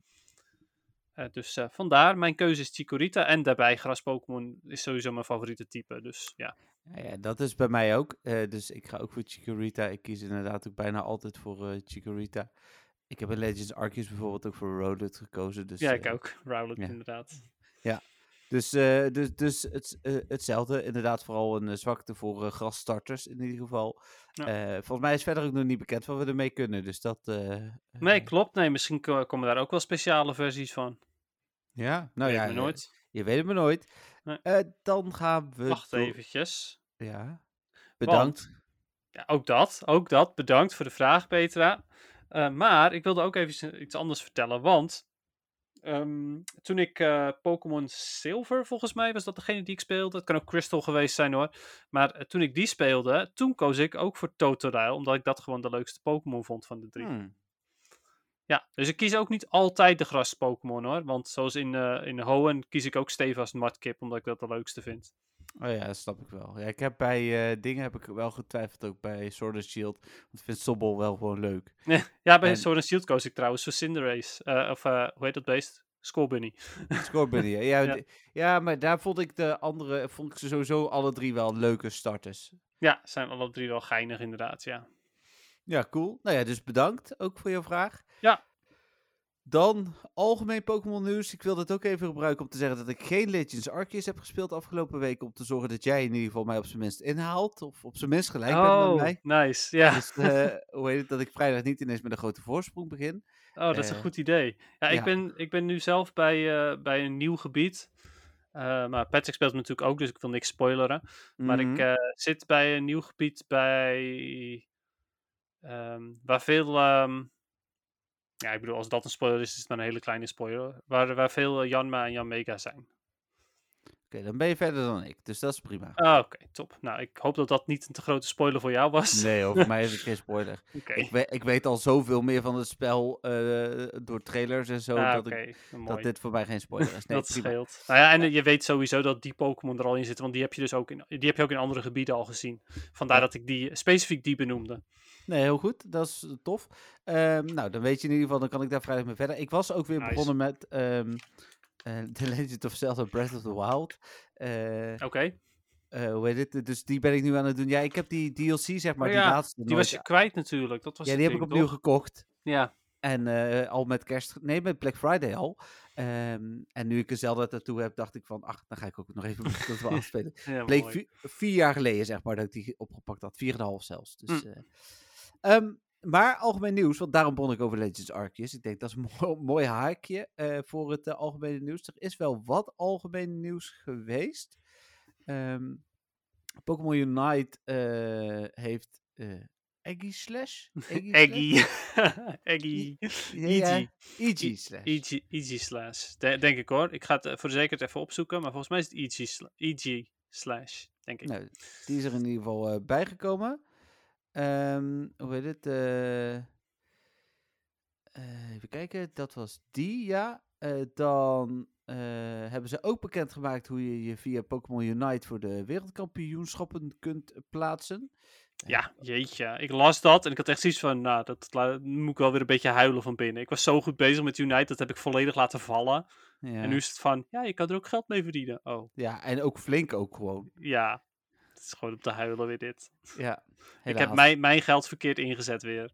Eh, dus eh, vandaar, mijn keuze is Chikorita. En daarbij gras Pokémon is sowieso mijn favoriete type. Dus ja. Ja, ja, dat is bij mij ook. eh, dus ik ga ook voor Chikorita. Ik kies inderdaad ook bijna altijd voor Chikorita. Ik heb in Legends Arceus bijvoorbeeld ook voor Rowlet gekozen. Dus, ja, ik ook. Rowlet ja. inderdaad. Dus, eh, dus, dus het, eh, hetzelfde. Inderdaad, vooral een eh, zwakte voor eh, grasstarters in ieder geval. Ja. Volgens mij is verder ook nog niet bekend wat we ermee kunnen. Dus dat. Nee, klopt. Nee, misschien ko- komen daar ook wel speciale versies van. Ja, nou Weet ja. me nooit. Je weet het maar nooit. Nee. Dan gaan we. Wacht door- eventjes. Ja. Bedankt. Ja, ook dat. Ook dat. Bedankt voor de vraag, Petra. Maar ik wilde ook even iets anders vertellen. Want ehm, toen ik eh, Pokémon Silver, volgens mij, was dat degene die ik speelde. Het kan ook Crystal geweest zijn hoor. Maar eh, toen ik die speelde, toen koos ik ook voor Totodile. Omdat ik dat gewoon de leukste Pokémon vond van de drie. Hmm. Ja, dus ik kies ook niet altijd de gras Pokémon hoor. Want zoals in, eh in Hoenn kies ik ook stevast Mudkip, omdat ik dat de leukste vind. Oh ja, dat snap ik wel. Ja, ik heb bij eh, dingen heb ik wel getwijfeld, ook bij Sword and Shield. Want ik vind Sobbel wel gewoon leuk. [LAUGHS] Ja, bij En- Sword and Shield koos ik trouwens voor Cinderace. Eh, of eh, hoe heet dat beest? Scorbunny. [LAUGHS] Scorebunny, Ja. ja. ja, maar daar vond ik de andere, vond ik ze sowieso alle drie wel leuke starters. Ja, zijn alle drie wel geinig inderdaad, ja. Ja, cool. Nou ja, dus bedankt ook voor je vraag. Ja. Dan algemeen Pokémon nieuws. Ik wil dit ook even gebruiken om te zeggen dat ik geen Legends Arceus heb gespeeld afgelopen week. Om te zorgen dat jij in ieder geval mij op zijn minst inhaalt. Of op zijn minst gelijk bent met mij. nice. Ja. Dus eh, [LAUGHS] hoe heet het, dat ik vrijdag niet ineens met een grote voorsprong begin. Oh, dat is een eh, goed idee. Ja, ik, ja. Ben, ik ben nu zelf bij, eh, bij een nieuw gebied. Maar Patrick speelt natuurlijk ook, dus ik wil niks spoileren. Maar ik Mhm. zit bij een nieuw gebied bij... ehm, waar veel... ehm, ja, ik bedoel, als dat een spoiler is, is het maar een hele kleine spoiler. Waar, waar veel eh, Janma en Jan Mega zijn. Oké, dan ben je verder dan ik. Dus dat is prima. Ah, Oké, top. Nou, ik hoop dat dat niet een te grote spoiler voor jou was. Nee, over [LAUGHS] mij is het geen spoiler. Ik, weet, ik weet al zoveel meer van het spel eh, door trailers en zo. Ah, dat, ik, dat dit voor mij geen spoiler is. [LAUGHS] Nee, dat prima. scheelt. Nou ja, en je weet sowieso dat die Pokémon er al in zitten, want die heb je dus ook in, die heb je ook in andere gebieden al gezien. Vandaar Ja. dat ik die specifiek die benoemde. Nee, heel goed. Dat is eh, tof. Ehm, nou, dan weet je in ieder geval, dan kan ik daar vrijdag mee verder. Ik was ook weer Nice. begonnen met ehm eh, [LAUGHS] The Legend of Zelda Breath of the Wild. Eh, Oké, hoe heet het? Dus die ben ik nu aan het doen. Ja, ik heb die DLC, zeg maar, Oh die laatste die was je kwijt natuurlijk. Dat was Ja, die heb ik opnieuw toch? gekocht. Ja, En al met kerst, nee, met Black Friday al. Ehm, en nu ik er Zelda tattoo heb, dacht ik van, ach, dan ga ik ook nog even [LAUGHS] Breath of the Wild spelen. ja Bleek vier jaar geleden, zeg maar, dat ik die opgepakt had. Vier en een half zelfs. Dus, Hm. Ehm, maar algemeen nieuws, want daarom begon ik over Legends Arceus. Ik denk dat is een mooi, [LAUGHS] mooi haakje eh, voor het eh, algemene nieuws. Er is wel wat algemene nieuws geweest. Ehm, Pokémon Unite eh, heeft Eggy Slash? [LAUGHS] Eggy? Eggy. [LAUGHS] Eggy. Easy. Eggy Slash. Slash. Denk ik hoor. Ik ga het voor de zekerheid even opzoeken, maar volgens mij is het easy slash, denk ik. Nou, die is er in ieder geval bijgekomen. Ehm, hoe heet het? eh, even kijken, dat was die, ja. Eh, dan hebben ze ook bekendgemaakt hoe je je via Pokémon Unite voor de wereldkampioenschappen kunt plaatsen. Ja, jeetje. Ik las dat en ik had echt zoiets van, nou, dat moet ik wel weer een beetje huilen van binnen. Ik was zo goed bezig met Unite, dat heb ik volledig laten vallen. Ja. En nu is het van, ja, je kan er ook geld mee verdienen. Oh, ja, en ook flink ook gewoon. ja. Het is gewoon op te huilen weer dit. Ja, [LAUGHS] Ik heb mijn, mijn geld verkeerd ingezet weer.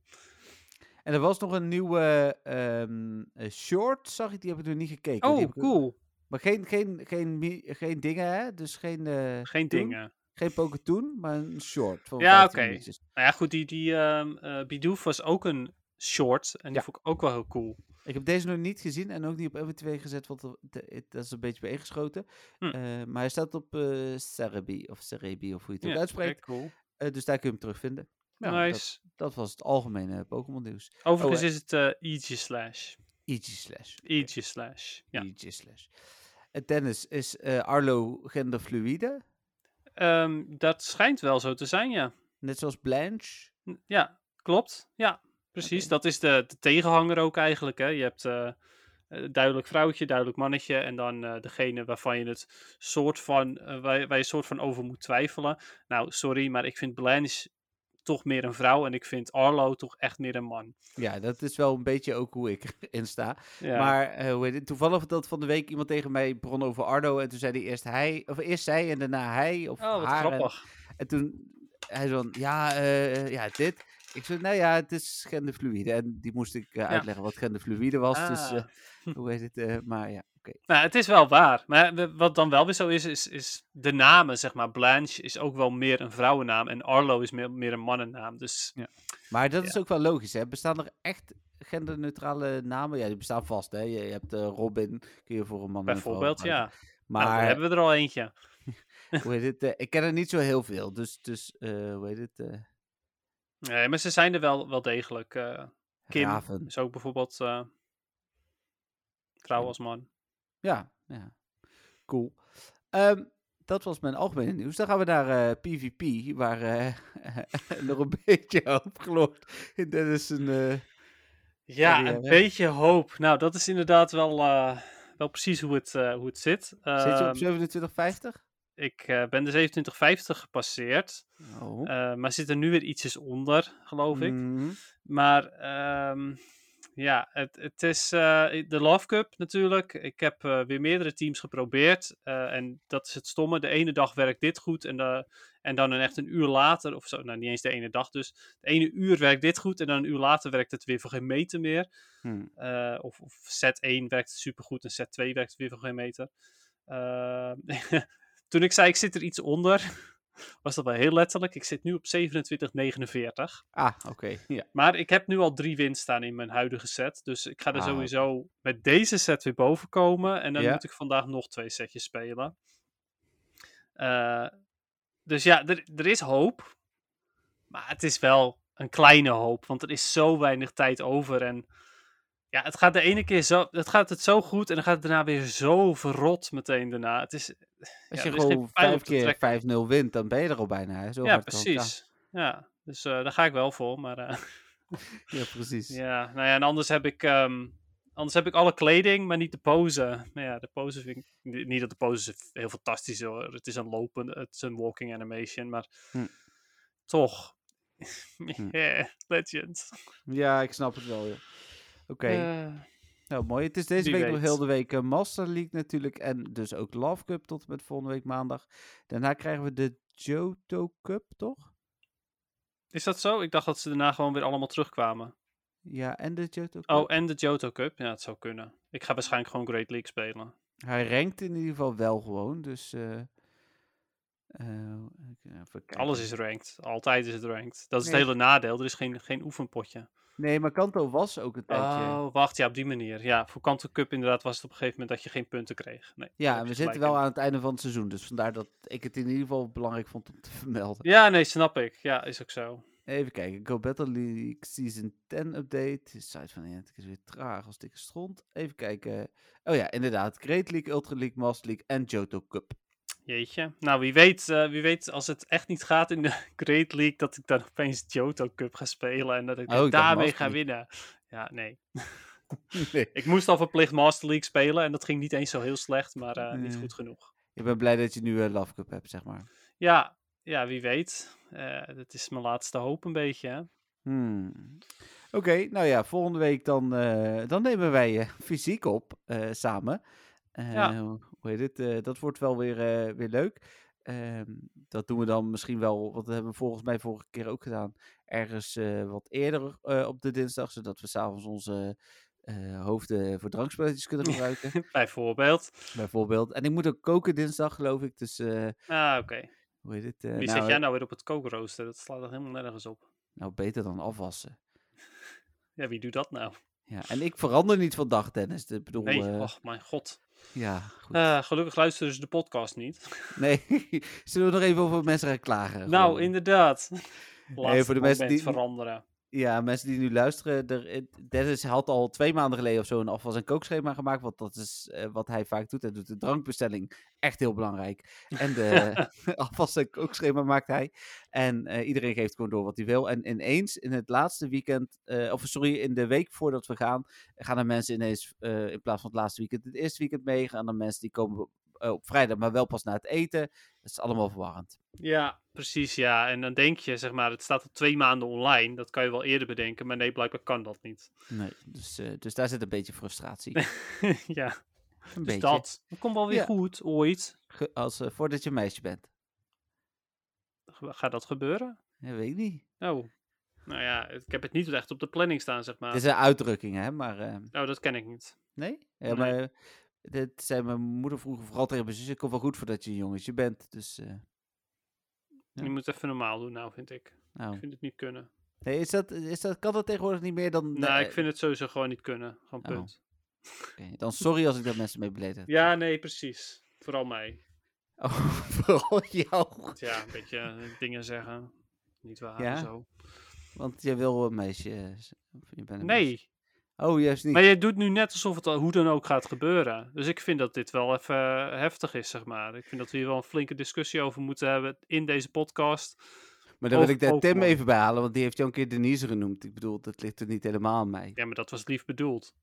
En er was nog een nieuwe ehm, eh, short, zag ik, die heb ik nog niet gekeken. Oh, cool. Maar geen, geen, geen, geen dingen, hè? Dus geen... eh, Geen dingen. Geen Poketoon, maar een short. Van Ja, 15 oké. Nou ja, goed, die, die eh, Bidoof was ook een short. En die Ja. vond ik ook wel heel cool. Ik heb deze nog niet gezien en ook niet op MW2 gezet, want dat is een beetje bijeengeschoten. Hm. Eh, maar hij staat op eh Cerebi, of Cerebi, of hoe je het ook Ja, uitspreekt. cool. Eh, dus daar kun je hem terugvinden. Nou, nice. dat was het algemene Pokémon nieuws. Overigens eh, is het Easy slash. Easy slash. Easy slash. Ja. Slash. En tennis is Arlo genderfluïde, Ehm, dat schijnt wel zo te zijn, ja. net zoals Blanche. N- Ja, klopt. Ja, precies. Dat is de, de tegenhanger ook eigenlijk. Hè. Je hebt, eh, duidelijk vrouwtje, duidelijk mannetje. En dan eh, degene waarvan je het soort van, waar, waar je soort van over moet twijfelen. Nou, sorry, maar ik vind Blanche toch meer een vrouw. En ik vind Arlo toch echt meer een man. Ja, dat is wel een beetje ook hoe ik [LAUGHS] erin sta. Ja. Maar hoe heet het? toevallig dat van de week iemand tegen mij begon over Ardo. En toen zei hij eerst hij, of eerst zij en daarna hij. Of oh, wat haar. Grappig. en toen hij zo van, ja, ja, dit. Ik zei, nou ja, het is genderfluïde. En die moest ik eh, uitleggen wat genderfluïde was. Dus, eh, hoe heet het? eh, maar ja, oké. Nou, het is wel waar. Maar wat dan wel weer zo is, is, is de namen, zeg maar. Blanche is ook wel meer een vrouwennaam. En Arlo is meer, meer een mannennaam. Dus Maar dat Ja. is ook wel logisch, hè? Bestaan er echt genderneutrale namen? Ja, die bestaan vast, hè? Je, je hebt Robin, kun je voor een man een bijvoorbeeld, ja. Maar Maar dan hebben we er al eentje. [LAUGHS] hoe heet het? ik ken er niet zo heel veel, dus, dus hoe heet het? Nee, maar ze zijn er wel, wel degelijk. eh, Kim Raven. is ook bijvoorbeeld vrouw Ja. als man. Ja, ja. Cool. Ehm, dat was mijn algemene nieuws. Dan gaan we naar PvP, waar eh, [LAUGHS] nog een beetje hoop gloort in Dennis een... Ja, een beetje hoop. Nou, dat is inderdaad wel, wel precies hoe het, hoe het zit. zit je op Ehm, 2750? Ik eh, ben de 2750 gepasseerd. Oh. eh, maar zit er nu weer ietsjes onder, geloof ik. Mhm. Maar ehm, ja, het, het is eh, de Love Cup natuurlijk. Ik heb weer meerdere teams geprobeerd. en dat is het stomme. De ene dag werkt dit goed. En, de, en dan een echt een uur later, of zo, nou niet eens de ene dag dus. De ene uur werkt dit goed. En dan een uur later werkt het weer voor geen meter meer. Hm. Eh, of, of set 1 werkt supergoed en set 2 werkt weer voor geen meter. [LAUGHS] Toen ik zei ik zit er iets onder, [LAUGHS] was dat wel heel letterlijk. Ik zit nu op 27,49. Ah, oké. Ja. Maar ik heb nu al drie wins staan in mijn huidige set. Dus ik ga er Ah, sowieso met deze set weer boven komen. En dan Ja. moet ik vandaag nog twee setjes spelen. Eh, dus ja, er, er is hoop. Maar het is wel een kleine hoop. Want er is zo weinig tijd over. En ja, het gaat de ene keer zo, het gaat het zo goed. En dan gaat het daarna weer zo verrot meteen daarna. Het is, Als Ja, je gewoon vijf keer trekken. 5-0 wint, dan ben je er al bijna. Zo ja, precies. Ja, dus eh, daar ga ik wel voor. Maar eh, [LAUGHS] Ja, precies. Ja, nou ja, en anders heb ik, ehm, anders heb ik alle kleding, maar niet de pose. Maar ja, de pose vind ik, ni- niet dat de pose is heel fantastisch is hoor. Het is een lopen, het is een walking animation, maar Hm. toch. Hm. [LAUGHS] Yeah, legend. Ja, ik snap het wel. joh. Oké, Eh, nou mooi. Het is deze week nog heel de week eh, Master League natuurlijk. En dus ook Love Cup tot en met volgende week maandag. Daarna krijgen we de Johto Cup, toch? is dat zo? Ik dacht dat ze daarna gewoon weer allemaal terugkwamen. Ja, en de Johto Cup. Oh, en de Johto Cup? Ja, het zou kunnen. Ik ga waarschijnlijk gewoon Great League spelen. Hij rankt in ieder geval wel gewoon, dus... eh. Alles is ranked. Altijd is het ranked. Dat is Nee. het hele nadeel. Er is geen, geen oefenpotje. Nee, maar Kanto was ook een tijdje... Oh, wacht. Ja, op die manier. Ja, voor Kanto Cup inderdaad was het op een gegeven moment dat je geen punten kreeg. Nee, Ja, en we zitten wel in. aan het einde van het seizoen. Dus vandaar dat ik het in ieder geval belangrijk vond om te [LAUGHS] vermelden. Ja, nee, snap ik. Ja, is ook zo. Even kijken. Go Battle League Season 10 update. De site van Niantic is weer traag als dikke stront. Even kijken. Oh ja, inderdaad. Great League, Ultra League, Master League en Johto Cup. Jeetje. Nou, wie weet, eh, wie weet als het echt niet gaat in de [LAUGHS] Great League, dat ik dan opeens Johto Cup ga spelen en dat ik Oh, daarmee ga winnen. Ja, nee. [LAUGHS] nee. Ik moest al verplicht Master League spelen en dat ging niet eens zo heel slecht, maar eh, niet goed genoeg. Ik ben blij dat je nu een Love Cup hebt, zeg maar. Ja, ja wie weet. Eh dat is mijn laatste hoop een beetje. Hè? Hmm. Oké, nou ja, volgende week dan, eh, dan nemen wij eh, fysiek op eh, samen. Eh, Ja. Hoe heet het? eh, dat wordt wel weer, eh, weer leuk. Ehm, dat doen we dan misschien wel, want dat hebben we volgens mij vorige keer ook gedaan, ergens eh, wat eerder eh, op de dinsdag, zodat we s'avonds onze eh, hoofden voor drankspelletjes kunnen [LAUGHS] gebruiken, Bijvoorbeeld. bijvoorbeeld. En ik moet ook koken dinsdag, geloof ik, dus eh, Ah, oké. hoe heet het? eh, Wie nou, zet jij nou weer op het kookrooster? Dat slaat er helemaal nergens op. nou, beter dan afwassen. [LAUGHS] Ja, wie doet dat nou? Ja, en ik verander niet van dag, Dennis. Ik bedoel, Nee, eh, och, mijn god. Ja, goed. Eh, gelukkig luisteren ze de podcast niet. [LAUGHS] Nee, [LAUGHS] zullen we nog even over mensen gaan klagen? Nou, Gewoon. inderdaad. Laat voor de het mensen die- veranderen. Ja, mensen die nu luisteren, er, eh, Dennis had al twee maanden geleden of zo een afwas- en kookschema gemaakt, want dat is eh, wat hij vaak doet. Hij doet de drankbestelling, echt heel belangrijk. En de [LAUGHS] [LAUGHS] afwas- en kookschema maakt hij. En eh, iedereen geeft gewoon door wat hij wil. En ineens, in het laatste weekend, of sorry, in de week voordat we gaan, gaan er mensen ineens, in plaats van het laatste weekend, het eerste weekend mee. Gaan er mensen die komen op vrijdag, maar wel pas na het eten. Dat is allemaal verwarrend. Ja, precies, ja. En dan denk je, zeg maar, het staat al twee maanden online. Dat kan je wel eerder bedenken, maar nee, blijkbaar kan dat niet. Nee, dus, eh, dus daar zit een beetje frustratie. [LAUGHS] ja, Een dus beetje. dat. Dat komt wel weer Ja. goed, ooit. Ge- Als, eh, voordat je meisje bent. Gaat dat gebeuren? Ja, weet ik niet. Oh. Nou ja, ik heb het niet echt op de planning staan, zeg maar. Het is een uitdrukking, hè, maar... eh, Oh, dat ken ik niet. nee? Ja, Nee. maar... eh, Dit zei mijn moeder vroeger vooral tegen mijn zus. Ik kom wel goed voordat je een jongetje bent. Dus, eh, Ja. Je moet even normaal doen, nou, vind ik. nou. Ik vind het niet kunnen. Nee, is dat, is dat, kan dat tegenwoordig niet meer dan... Nou, eh, ik vind het sowieso gewoon niet kunnen. Gewoon Oh. punt. Dan sorry als ik daar mensen mee beledigd heb. Ja, nee, precies. Vooral mij. [LAUGHS] Oh, vooral jou. Ja, een beetje eh, dingen zeggen. Niet waar, Ja? en zo. Want jij wil een meisje... eh, je bent een Nee, meisje. Oh, juist niet. maar je doet nu net alsof het al hoe dan ook gaat gebeuren. Dus ik vind dat dit wel even eh, heftig is, zeg maar. Ik vind dat we hier wel een flinke discussie over moeten hebben in deze podcast. maar dan wil ik daar Tim even bij halen. Want die heeft jou een keer Denise genoemd. Ik bedoel, dat ligt er niet helemaal aan mij. Ja, maar dat was lief bedoeld.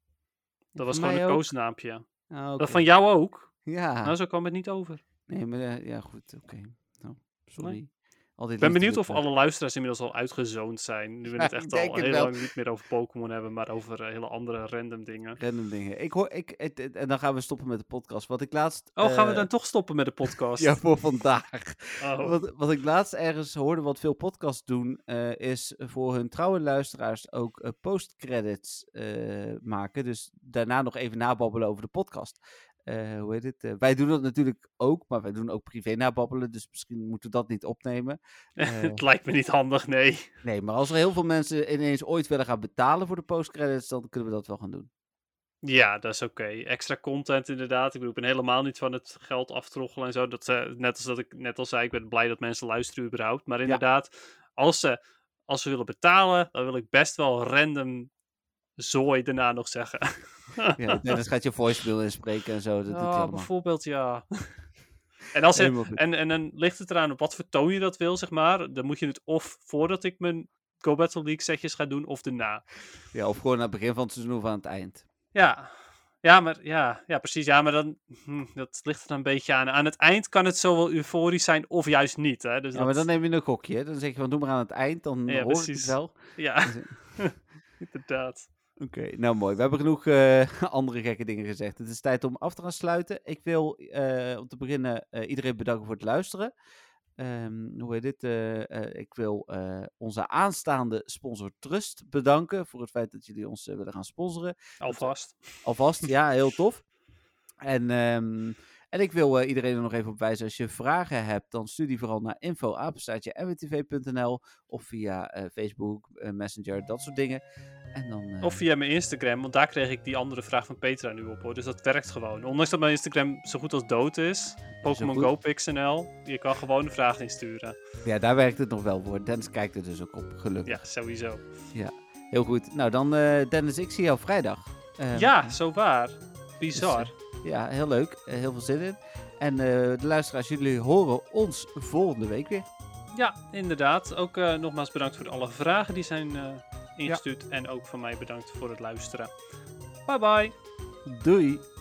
Dat was gewoon een koosnaampje. Ah. Dat van jou ook. Ja. Nou, zo kwam het niet over. Nee, maar eh, ja, goed. Oké. Nou, sorry. Ik ben benieuwd of alle luisteraars inmiddels al uitgezoond zijn. Nu we [LAUGHS] het echt al heel lang niet meer over Pokémon hebben, maar over eh, hele andere random dingen. Random dingen. Ik hoor, ik, het, het- en dan gaan we stoppen met de podcast. Wat ik laatst... Oh, gaan we eh, dan toch stoppen met de [LAUGHS] podcast? Ja, voor vandaag. [LAUGHS] Oh. Wat, wat ik laatst ergens hoorde, wat veel podcasts doen, eh, is voor hun trouwe luisteraars ook postcredits maken. Dus daarna nog even nababbelen over de podcast. Eh, hoe heet het? Eh, wij doen dat natuurlijk ook, maar wij doen ook privé nababbelen. Dus misschien moeten we dat niet opnemen. [LAUGHS] Eh, het lijkt me niet handig, nee. nee, maar als er heel veel mensen ineens ooit willen gaan betalen voor de postcredits, dan kunnen we dat wel gaan doen. Ja, dat is oké. Extra content inderdaad. Ik bedoel, ik ben helemaal niet van het geld aftroggelen en zo. Dat, net als dat ik net al zei, ik ben blij dat mensen luisteren überhaupt. Maar inderdaad, als, ze, als ze willen betalen, dan wil ik best wel random zooi daarna nog zeggen. [LAUGHS] Ja, Dennis gaat je voicemail inspreken en zo. Dat allemaal. bijvoorbeeld, ja. [LAUGHS] en, als en, en dan ligt het eraan op wat voor toon je dat wil, zeg maar. Dan moet je het of voordat ik mijn Go Battle League setjes ga doen, of daarna. Ja, of gewoon aan het begin van het seizoen of aan het eind. Ja, ja, maar ja, ja precies. Ja, maar dan, hm, dat ligt er dan een beetje aan. Aan het eind kan het zowel euforisch zijn of juist niet. Hè? Dus Ja, maar dan neem je een gokje. Dan zeg je van doe maar aan het eind, dan Ja, hoor ik het precies. wel. Ja, [LAUGHS] inderdaad. Oké, nou mooi. We hebben genoeg eh, [LAUGHS] andere gekke dingen gezegd. Het is tijd om af te gaan sluiten. Ik wil eh, om te beginnen eh, iedereen bedanken voor het luisteren. Ehm, hoe heet dit? Ik wil onze aanstaande sponsor Trust bedanken voor het feit dat jullie ons willen gaan sponsoren. Alvast. Alvast, ja, heel tof. En, ehm, en ik wil eh, iedereen er nog even op wijzen, als je vragen hebt, dan stuur die vooral naar info.mwtv.nl of via eh, Facebook, eh, Messenger, dat soort dingen. En dan, Of via mijn Instagram, want daar kreeg ik die andere vraag van Petra nu op hoor. Dus dat werkt gewoon. Ondanks dat mijn Instagram zo goed als dood is. Pokémon. Go PixNL. Je kan gewoon een vraag insturen. Ja, daar werkt het nog wel voor. Dennis kijkt er dus ook op, gelukkig. Ja, sowieso. Heel goed. Nou, dan Dennis, ik zie jou vrijdag. Ehm, Ja, zo waar. Bizar. Ja, heel leuk. Eh, heel veel zin in. En eh, de luisteraars, jullie horen ons volgende week weer. Ja, inderdaad. Ook eh, nogmaals bedankt voor alle vragen die zijn ingestuurd. En ook van mij bedankt voor het luisteren. Bye bye. Doei!